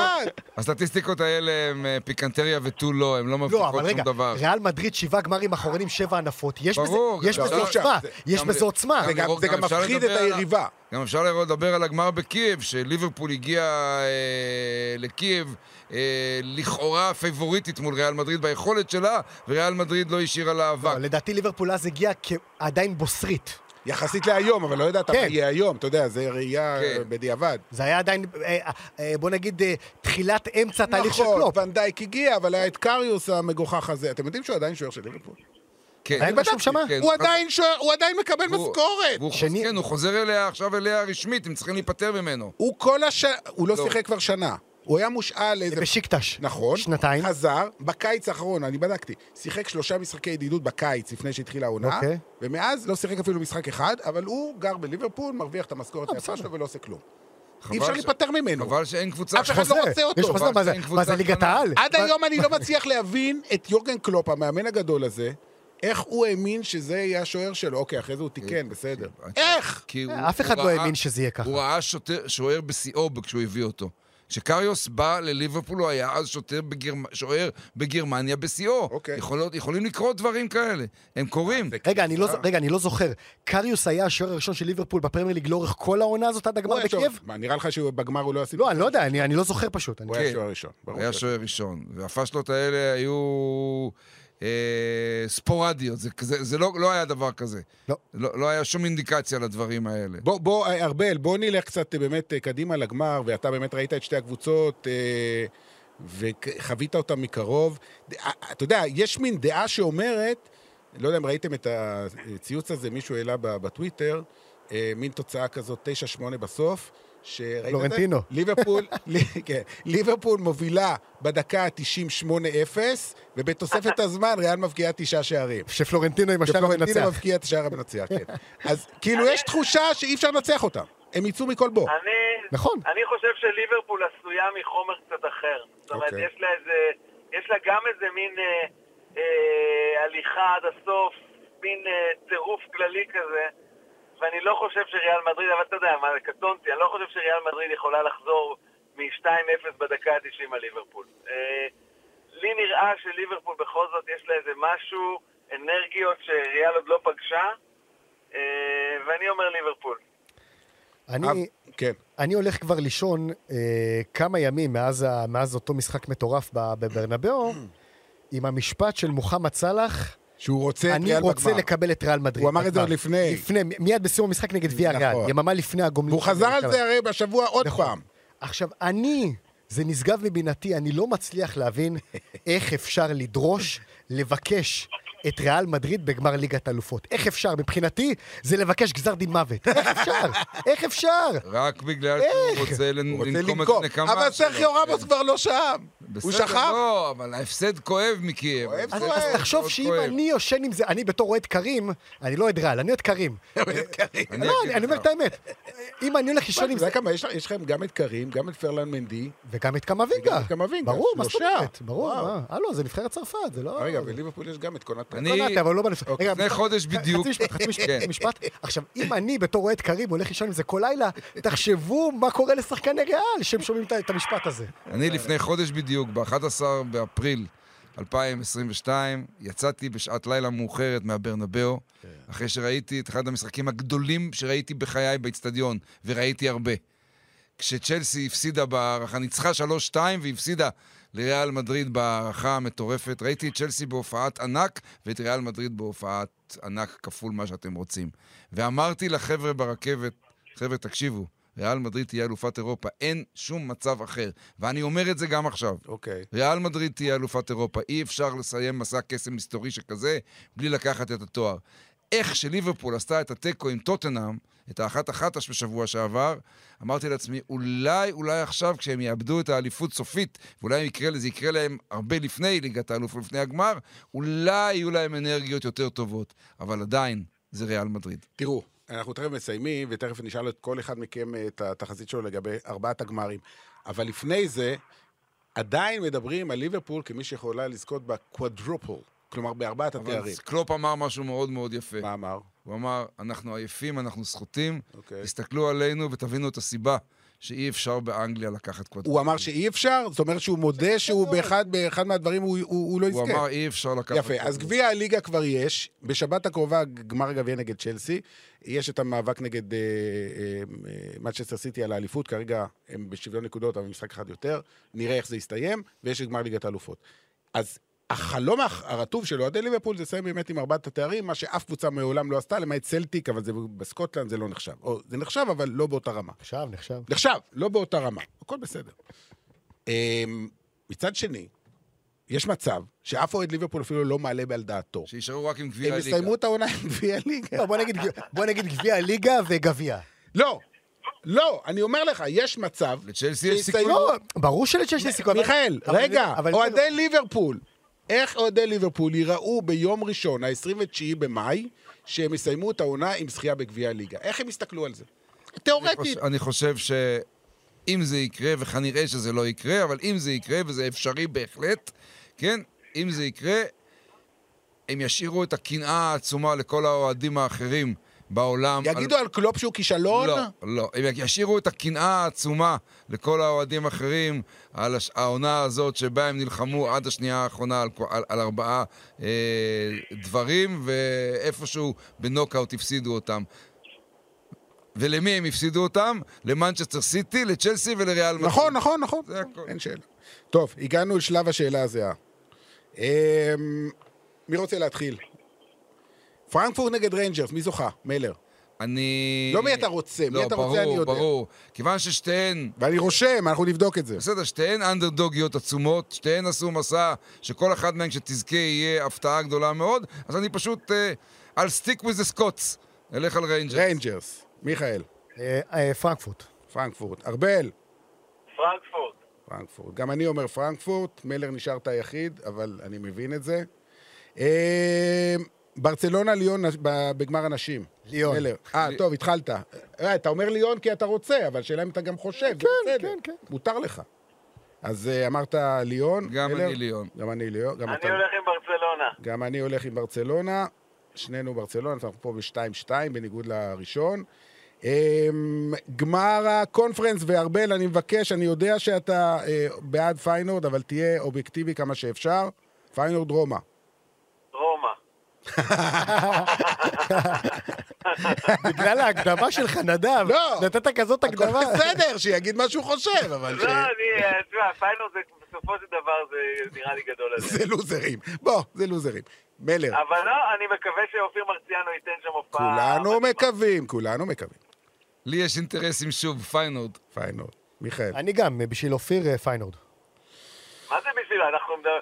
Speaker 4: הסטטיסטיקות- האלה הם אה, פיקנטריה ותו לא, הם לא
Speaker 5: לא,
Speaker 4: מבטיחות
Speaker 5: אבל
Speaker 4: שום
Speaker 5: רגע,
Speaker 4: דבר.
Speaker 5: ריאל מדריד שבעה גמרים אחרונים, שבע הנפות. יש בזה-
Speaker 4: ברור,
Speaker 5: יש
Speaker 4: גם
Speaker 5: בזה
Speaker 3: לא,
Speaker 5: עוצמה, יש בזה עוצמה.
Speaker 3: זה גם- מפחיד את היריבה.
Speaker 4: גם אפשר לדבר על הגמר בקייב, שליברפול הגיעה אה, לקייב אה, לכאורה פייבוריטית מול ריאל מדריד ביכולת שלה, וריאל מדריד לא השאירה לה אבק.
Speaker 5: לא, לדעתי ליברפול אז הגיע עדיין בוסרית.
Speaker 3: יחסית להיום, אבל לא ידעת מה
Speaker 5: כן.
Speaker 3: יהיה היום, אתה יודע, זה ראייה
Speaker 4: כן.
Speaker 3: בדיעבד.
Speaker 5: זה היה עדיין, אה, אה, בוא נגיד, אה, תחילת אמצע תהליך של
Speaker 3: נכון,
Speaker 5: קלופ.
Speaker 3: ואן דייק הגיע, אבל היה את קריוס המגוחך הזה. אתם יודעים שהוא עדיין שוער של ליברפול?
Speaker 4: כן.
Speaker 5: רשום שמה?
Speaker 4: כן,
Speaker 3: הוא עדיין שוער, הוא עדיין מקבל
Speaker 4: והוא-
Speaker 3: משכורת.
Speaker 4: והוא
Speaker 5: שני-
Speaker 4: כן, הוא חוזר אליה עכשיו אליה רשמית, הם צריכים להיפטר ממנו.
Speaker 3: הוא כל הש... הוא לא
Speaker 4: לא.
Speaker 3: שיחק כבר שנה. הוא היה מושאל לאיזה...
Speaker 5: בשיקטש.
Speaker 3: נכון.
Speaker 5: שנתיים.
Speaker 3: חזר, בקיץ האחרון, אני בדקתי, שיחק שלושה משחקי ידידות בקיץ לפני שהתחילה העונה,
Speaker 5: אוקיי.
Speaker 3: ומאז לא שיחק אפילו משחק אחד, אבל הוא גר בליברפול, מרוויח את המשכורת
Speaker 5: אה,
Speaker 3: היפה. שלו ולא עושה כלום. אי אפשר
Speaker 4: ש-
Speaker 3: להיפטר ממנו.
Speaker 4: חבל שאין קבוצה...
Speaker 3: אף אחד לא רוצה אותו.
Speaker 5: יש
Speaker 4: אבל
Speaker 5: מה זה- ליגת. העל?
Speaker 3: עד היום אני לא מצליח להבין את יורגן קלופ, המאמן הגדול הזה, איך הוא האמין שזה יהיה השוער שלו. אוקיי, אחרי זה הוא תיקן, בסדר. איך?
Speaker 4: הוא-
Speaker 5: אף אחד
Speaker 4: הוא
Speaker 5: לא האמין שזה יהיה ככה.
Speaker 4: הוא ראה שוער בשיאו כשהוא הביא אותו. כשקריוס בא לליברפול הוא היה אז שוטר בגרמ... שוער בגרמניה בשיאו.
Speaker 3: אוקיי.
Speaker 4: יכולות, יכולים לקרות דברים כאלה. הם קורים.
Speaker 5: רגע, אני לא ז- רגע, אני לא זוכר. קריוס היה השוער הראשון של ליברפול בפרמייר ליג לאורך כל העונה הזאת עד הגמר
Speaker 3: הוא היה שוער-
Speaker 5: בקייב?
Speaker 3: מה, נראה לך שבגמר הוא לא עשה...
Speaker 5: לא, אני לא יודע, אני אני לא זוכר פשוט. אני-
Speaker 3: הוא היה
Speaker 4: כן.
Speaker 3: שוער ראשון. ברור
Speaker 4: היה שוער ראשון. והפשלות האלה היו אה, ספורדיות. זה, זה, זה לא, לא היה דבר כזה.
Speaker 5: לא.
Speaker 4: לא, לא היה שום אינדיקציה לדברים האלה.
Speaker 3: בוא, בוא, ארבל, בוא נלך קצת אה, באמת אה, קדימה לגמר, ואתה באמת ראית את שתי הקבוצות, אה, וחווית אותן מקרוב. אה, אתה יודע, יש מין דעה שאומרת, לא יודע אם ראיתם את הציוץ הזה, מישהו העלה בטוויטר, מין תוצאה כזאת, 9-8 בסוף. שראית את זה?
Speaker 5: פלורנטינו.
Speaker 3: ליברפול, לי- כן, ליברפול מובילה בדקה ה-90 8-0, ובתוספת הזמן ריאל מבקיעה תשעה שערים.
Speaker 5: שפלורנטינו עם השער המנצח.
Speaker 3: מבקיע את השער המנצח, כן. אז כאילו יש תחושה שאי אפשר לנצח אותם. הם יצאו מכל בור.
Speaker 6: אני,
Speaker 5: נכון.
Speaker 6: אני חושב שליברפול עשויה מחומר קצת אחר. זאת אומרת,
Speaker 3: אוקיי.
Speaker 6: יש לה איזה, יש לה גם איזה מין אה, אה, הליכה עד הסוף, מין אה, טירוף כללי כזה, ואני לא חושב שריאל מדריד, אבל אתה יודע מה, זה קטונתי, אני לא חושב שריאל מדריד יכולה לחזור מ-2-0 בדקה ה-90 על ליברפול. אה, לי נראה שליברפול בכל זאת יש לה איזה משהו אנרגיות שריאל עוד לא פגשה, אה, ואני אומר ליברפול.
Speaker 5: אני,
Speaker 3: כן.
Speaker 5: אני הולך כבר לישון אה, כמה ימים מאז, ה, מאז אותו משחק מטורף בברנבאו, עם המשפט של מוחמד סאלח,
Speaker 3: שהוא רוצה את
Speaker 5: אני
Speaker 3: ריאל
Speaker 5: רוצה
Speaker 3: בגמר.
Speaker 5: לקבל את ריאל מדריד.
Speaker 3: הוא אמר את זה עוד. לפני.
Speaker 5: לפני, מיד בסיום המשחק נגד ויה ריאל,
Speaker 3: נכון.
Speaker 5: יממה לפני הגומלין.
Speaker 3: והוא חזר על זה הרי בשבוע עוד
Speaker 5: נכון.
Speaker 3: פעם.
Speaker 5: עכשיו, אני, זה נשגב מבינתי, אני לא מצליח להבין איך אפשר לדרוש, לבקש את ריאל מדריד בגמר ליגת אלופות. איך אפשר? מבחינתי, זה לבקש גזר דין מוות. איך אפשר? איך אפשר?
Speaker 4: רק בגלל? שהוא רוצה לנקום את
Speaker 3: לנקום.
Speaker 4: הנקמה
Speaker 3: אבל
Speaker 4: שלו.
Speaker 3: סרחיו רמוס כבר לא שם. הוא
Speaker 4: בסדר,
Speaker 3: שכח?
Speaker 4: לא, אבל ההפסד כואב מקייב.
Speaker 5: אז, תחשוב שאם. אני יושן עם זה, אני בתור אוהד קרים, אני לא אוהד ריאל, אני אוהד קרים.
Speaker 4: אני
Speaker 5: לא, אני, אני אומר. את האמת. אם אני הולך לישון
Speaker 3: אתה
Speaker 5: עם
Speaker 3: יודע
Speaker 5: זה,
Speaker 3: כמה, יש יש לכם גם את קרים, גם את פרלן מנדי.
Speaker 5: וגם את קמבינגה.
Speaker 3: וגם את קמבינגה,
Speaker 5: ברור, מה זאת. אומרת? ברור? הלו, זה נבחרת צרפת, זה לא...
Speaker 3: רגע, בליברפול יש גם את קונאטה.
Speaker 4: אני-
Speaker 5: קונאטה, אבל לא בנבחרת.
Speaker 3: אוקיי.
Speaker 4: לפני חודש בדיוק.
Speaker 5: חצי משפט, חצי משפט,
Speaker 4: כן.
Speaker 5: משפט. עכשיו, אם אני בתור אוהד קרים הולך לישון עם זה כל לילה, תחשבו מה קורה לשחקני ריאל שהם שומעים את- את המשפט הזה.
Speaker 4: אני לפני חודש בדיוק, ב-11 באפריל 2022, יצאתי בשעת לילה מאוחרת מהברנבאו, אחרי שראיתי את אחד המשחקים הגדולים שראיתי בחיי באיצטדיון, וראיתי הרבה. כשצ'לסי הפסידה בהערכה, ניצחה 3-2 והפסידה לריאל מדריד בהערכה המטורפת. ראיתי את צ'לסי בהופעת ענק ואת ריאל מדריד בהופעת ענק כפול מה שאתם רוצים. ואמרתי לחבר'ה ברכבת, חבר'ה, תקשיבו, ריאל מדריד תהיה אלופת אירופה, אין שום מצב אחר. ואני אומר את זה גם עכשיו.
Speaker 3: אוקיי.
Speaker 4: ריאל מדריד תהיה אלופת אירופה. אי אפשר לסיים מסע קסם מסתורי שכזה בלי לקחת את התואר. איך שליברפול עשתה את התיקו עם טוטנאם, את האחת אחת בשבוע שעבר, אמרתי לעצמי, אולי, אולי עכשיו, כשהם יאבדו את האליפות סופית, ואולי יקרה, זה יקרה להם הרבה לפני ליגת האלוף ולפני הגמר, אולי יהיו להם אנרגיות יותר טובות. אבל עדיין, זה ריאל מדריד.
Speaker 3: תראו, אנחנו תכף מסיימים, ותכף נשאל את כל אחד מכם את התחזית שלו לגבי ארבעת הגמרים. אבל לפני זה, עדיין מדברים על ליברפול כמי שיכולה לזכות בקוואדרופל, כלומר בארבעת
Speaker 4: אבל
Speaker 3: התארים.
Speaker 4: קלופ אמר משהו מאוד מאוד יפה.
Speaker 3: מה אמר?
Speaker 4: הוא אמר, אנחנו עייפים, אנחנו סחוטים,
Speaker 3: אוקיי.
Speaker 4: תסתכלו עלינו ותבינו את הסיבה שאי אפשר באנגליה לקחת קוואדרופל.
Speaker 3: הוא אמר שאי אפשר? זאת אומרת שהוא מודה שהוא באחד, באחד מהדברים הוא, הוא, הוא לא
Speaker 4: הוא
Speaker 3: יזכה.
Speaker 4: אמר, אי אפשר לקחת
Speaker 3: יפה, אז גביע הליגה כבר יש. בשבת הקרובה גמר הגביע נגד צ'לסי. יש את המאבק נגד אה, מנצ'סטר סיטי על האליפות, כרגע הם בשוויון נקודות, אבל משחק אחד יותר. נראה איך זה יסתיים, ויש את גמר ליגת האלופות. אז החלום הח- הרטוב של אוהדי ליברפול זה לסיים באמת עם ארבעת התארים, מה שאף קבוצה מעולם לא עשתה, למעט צלטיק, אבל זה, בסקוטלנד זה לא נחשב. או, זה נחשב, אבל לא באותה רמה.
Speaker 5: נחשב, נחשב.
Speaker 3: נחשב, לא באותה רמה. הכל בסדר. אמ, מצד שני, יש מצב שאף אוהד ליברפול אפילו לא מעלה על דעתו.
Speaker 4: שישארו רק עם גביע
Speaker 3: הם
Speaker 4: הליגה.
Speaker 3: יסיימו את העונה עם גביע ליגה.
Speaker 5: לא, בוא נגיד, גביע הליגה וגביע.
Speaker 3: לא, לא, אני אומר לך, יש מצב...
Speaker 4: לצ'לסי יש סיכוי.
Speaker 5: לא, ברור שלצ'לסי יש סיכוי.
Speaker 3: מיכאל, רגע, אוהדי ליברפול, איך אוהדי ליברפול ייראו ביום ראשון, ה-29 במאי, שהם יסיימו את העונה עם זכייה בגביע הליגה? איך הם יסתכלו על זה? תיאורטית.
Speaker 4: אני חושב שאם זה יקרה, וכנראה שזה לא יקרה, אבל אם זה יקרה, וזה אפשרי בהחלט, כן, אם זה יקרה, הם ישאירו את הקנאה העצומה לכל האוהדים האחרים בעולם.
Speaker 3: יגידו על קלופ שהוא כישלון?
Speaker 4: לא, לא. הם ישאירו את הקנאה העצומה לכל האוהדים האחרים על הש... העונה הזאת שבה הם נלחמו עד השנייה האחרונה על, על, על ארבעה אה, דברים, ואיפשהו בנוקאוט הפסידו אותם. ולמי הם הפסידו אותם? למנצ'סטר סיטי, לצ'לסי ולריאל מדריד.
Speaker 3: נכון, נכון, נכון.
Speaker 4: זה הכל.
Speaker 3: אין שאלה. טוב, הגענו לשלב השאלה הזהה. אמ, מי רוצה להתחיל? פרנקפורט נגד ריינג'רס, מי זוכה? מלר.
Speaker 4: אני...
Speaker 3: לא מי אתה רוצה, מי
Speaker 4: לא,
Speaker 3: אתה רוצה
Speaker 4: ברור,
Speaker 3: אני יודע.
Speaker 4: ברור. כיוון ששתיהן
Speaker 3: ואני רושם, אנחנו נבדוק את זה.
Speaker 4: בסדר, שתיהן אנדרדוגיות עצומות, שתיהן עשו מסע שכל אחת מהן כשתזכה יהיה הפתעה גדולה מאוד, אז אני פשוט, אה, I'll stick with the Scots, אלך על ריינג'רס.
Speaker 3: ריינג'רס, מיכאל,
Speaker 5: אה, אה, פרנקפורט.
Speaker 3: פרנקפורט. ארבל,
Speaker 6: פרנקפורט.
Speaker 3: פרנקפורט. גם אני אומר פרנקפורט, מלר נשארת היחיד, אבל אני מבין את זה. ברצלונה ליון בגמר הנשים.
Speaker 5: ליון.
Speaker 3: אה, טוב, התחלת. אה, אתה אומר ליון כי אתה רוצה, אבל שאלה אם אתה גם חושב,
Speaker 5: כן. כן, כן.
Speaker 3: מותר לך. אז אה, אמרת ליון.
Speaker 4: גם? אני ליון.
Speaker 3: גם אני ליון. גם
Speaker 6: אני. הולך עם ברצלונה.
Speaker 3: גם אני הולך עם ברצלונה, שנינו ברצלונה, אנחנו פה ב-2-2 בניגוד לראשון. אמ, גמר הקונפרנס וארבל, אני מבקש, אני יודע שאתה אה, בעד פיינורד, אבל תהיה אובייקטיבי כמה שאפשר. פיינורד רומא.
Speaker 5: בגלל ההקדמה שלך, נדב.
Speaker 3: לא.
Speaker 5: נתת כזאת
Speaker 3: הכל
Speaker 5: הקדמה.
Speaker 3: בסדר, שיגיד מה שהוא חושב, אבל ש...
Speaker 6: לא, אני, אה, תשמע, פיינורד זה, בסופו של דבר זה נראה לי גדול עליהם.
Speaker 3: זה לוזרים. בוא, זה לוזרים. מלר,
Speaker 6: אבל לא, אני מקווה שאופיר מרציאנו ייתן שם הופעה.
Speaker 3: כולנו. מקווים, כולנו מקווים.
Speaker 4: לי יש אינטרסים שוב, פיינורד.
Speaker 3: פיינורד. מיכאל.
Speaker 5: אני גם, בשביל אופיר אה, פיינורד.
Speaker 6: מה זה בשביל, אנחנו מדבר...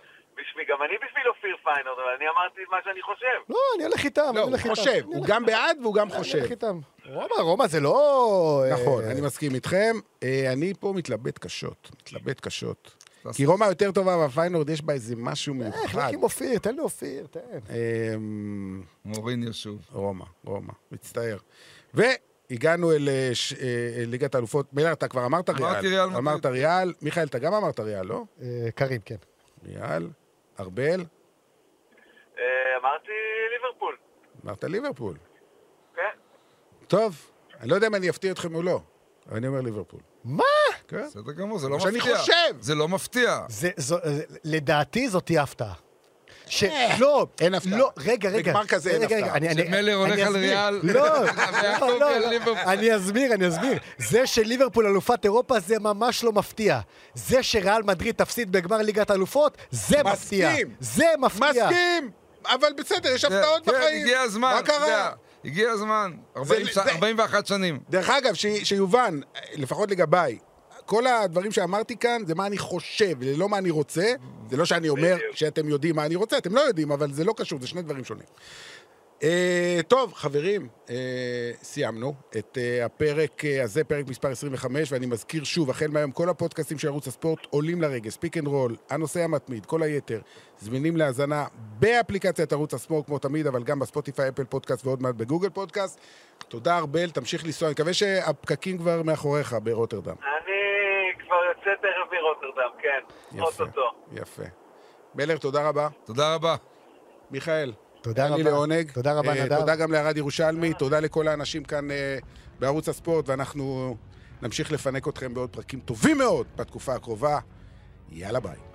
Speaker 6: בשביל, גם אני בשביל אופיר פיינורד, אבל אני אמרתי מה שאני חושב.
Speaker 5: לא, אני הולך איתם,
Speaker 3: לא,
Speaker 5: אני
Speaker 3: הוא
Speaker 5: הולך איתם.
Speaker 3: חושב.
Speaker 5: אני
Speaker 3: הוא גם בעד והוא גם
Speaker 5: אני
Speaker 3: חושב.
Speaker 5: הולך איתם. רומא, רומא זה לא... אה,
Speaker 3: נכון, אני מסכים איתכם. אה, אני פה מתלבט קשות. מתלבט קשות.
Speaker 4: תעשה.
Speaker 3: כי רומא יותר טובה, אבל פיינורד יש בה איזה משהו
Speaker 5: איך,
Speaker 3: מיוחד.
Speaker 5: לך עם אופיר, תן לאופיר, תן.
Speaker 3: אמ,
Speaker 4: מוריניו שוב.
Speaker 3: רומא, רומא, מצטער. והגענו אל אה, אה, ליגת האלופות. מילר, אתה כבר אמרת ריאל.
Speaker 4: אמרתי ריאל.
Speaker 3: אמרת ריאל. מיכאל, אתה גם אמרת ריאל, לא?
Speaker 5: אה, קרים, כן.
Speaker 3: ריאל. ארבל,
Speaker 6: אה, אמרתי ליברפול.
Speaker 3: אמרת ליברפול.
Speaker 6: כן.
Speaker 3: טוב, אני לא יודע אם אני אפתיע אתכם או לא, אבל אני אומר ליברפול.
Speaker 5: מה?
Speaker 3: כן?
Speaker 4: בסדר גמור, זה לא מפתיע.
Speaker 3: שאני חושב.
Speaker 4: זה לא מפתיע.
Speaker 5: אה, לדעתי זאת תהיה הפתעה. ש... לא,
Speaker 3: אין הפתעה.
Speaker 5: לא, רגע, רגע.
Speaker 3: בגמר כזה אין הפתעה.
Speaker 5: אני- אני-
Speaker 4: שמלר הולך על. ריאל.
Speaker 5: לא, לא, לא, לא. אני אסביר, אני אסביר. זה שליברפול אלופת אירופה זה ממש לא מפתיע. זה שריאל מדריד תפסיד בגמר ליגת האלופות, זה מפתיע.
Speaker 3: מסכים.
Speaker 5: זה מפתיע.
Speaker 3: מסכים! אבל בסדר, יש הפתעות בחיים.
Speaker 4: הגיע הזמן.
Speaker 3: מה קרה?
Speaker 4: הגיע הזמן. 40 ש-
Speaker 3: זה-
Speaker 4: 41 שנים.
Speaker 3: דרך אגב, שיובן, לפחות לגביי, כל הדברים שאמרתי כאן זה מה אני חושב, זה לא מה אני רוצה. זה לא שאני אומר. שאתם יודעים מה אני רוצה, אתם לא יודעים, אבל זה לא קשור, זה שני דברים שונים. אה, טוב, חברים, אה, סיימנו את אה, הפרק אה, הזה, פרק מספר 25, ואני מזכיר שוב, החל מהיום כל הפודקאסטים של ערוץ הספורט עולים לרגל, Pick and Roll, הנושא המתמיד, כל היתר, זמינים להאזנה באפליקציית ערוץ הספורט, כמו תמיד, אבל גם בספוטיפיי, Apple Podcast ועוד מעט ב Google Podcast. תודה, ארבל, תמשיך לנסוע, אני מקווה שהפקקים כבר מאחוריך ברוטרדם.
Speaker 6: אני מרוטרדם, כן.
Speaker 3: יפה. יפה. מלר, תודה רבה.
Speaker 4: תודה רבה.
Speaker 3: מיכאל,
Speaker 5: תודה
Speaker 3: היה לי
Speaker 5: רבה.
Speaker 3: לעונג.
Speaker 5: תודה רבה,
Speaker 3: אה,
Speaker 5: נדב.
Speaker 3: תודה גם לערד ירושלמי, תודה לכל האנשים כאן אה, בערוץ הספורט, ואנחנו נמשיך לפנק אתכם בעוד פרקים טובים מאוד בתקופה הקרובה. יאללה ביי.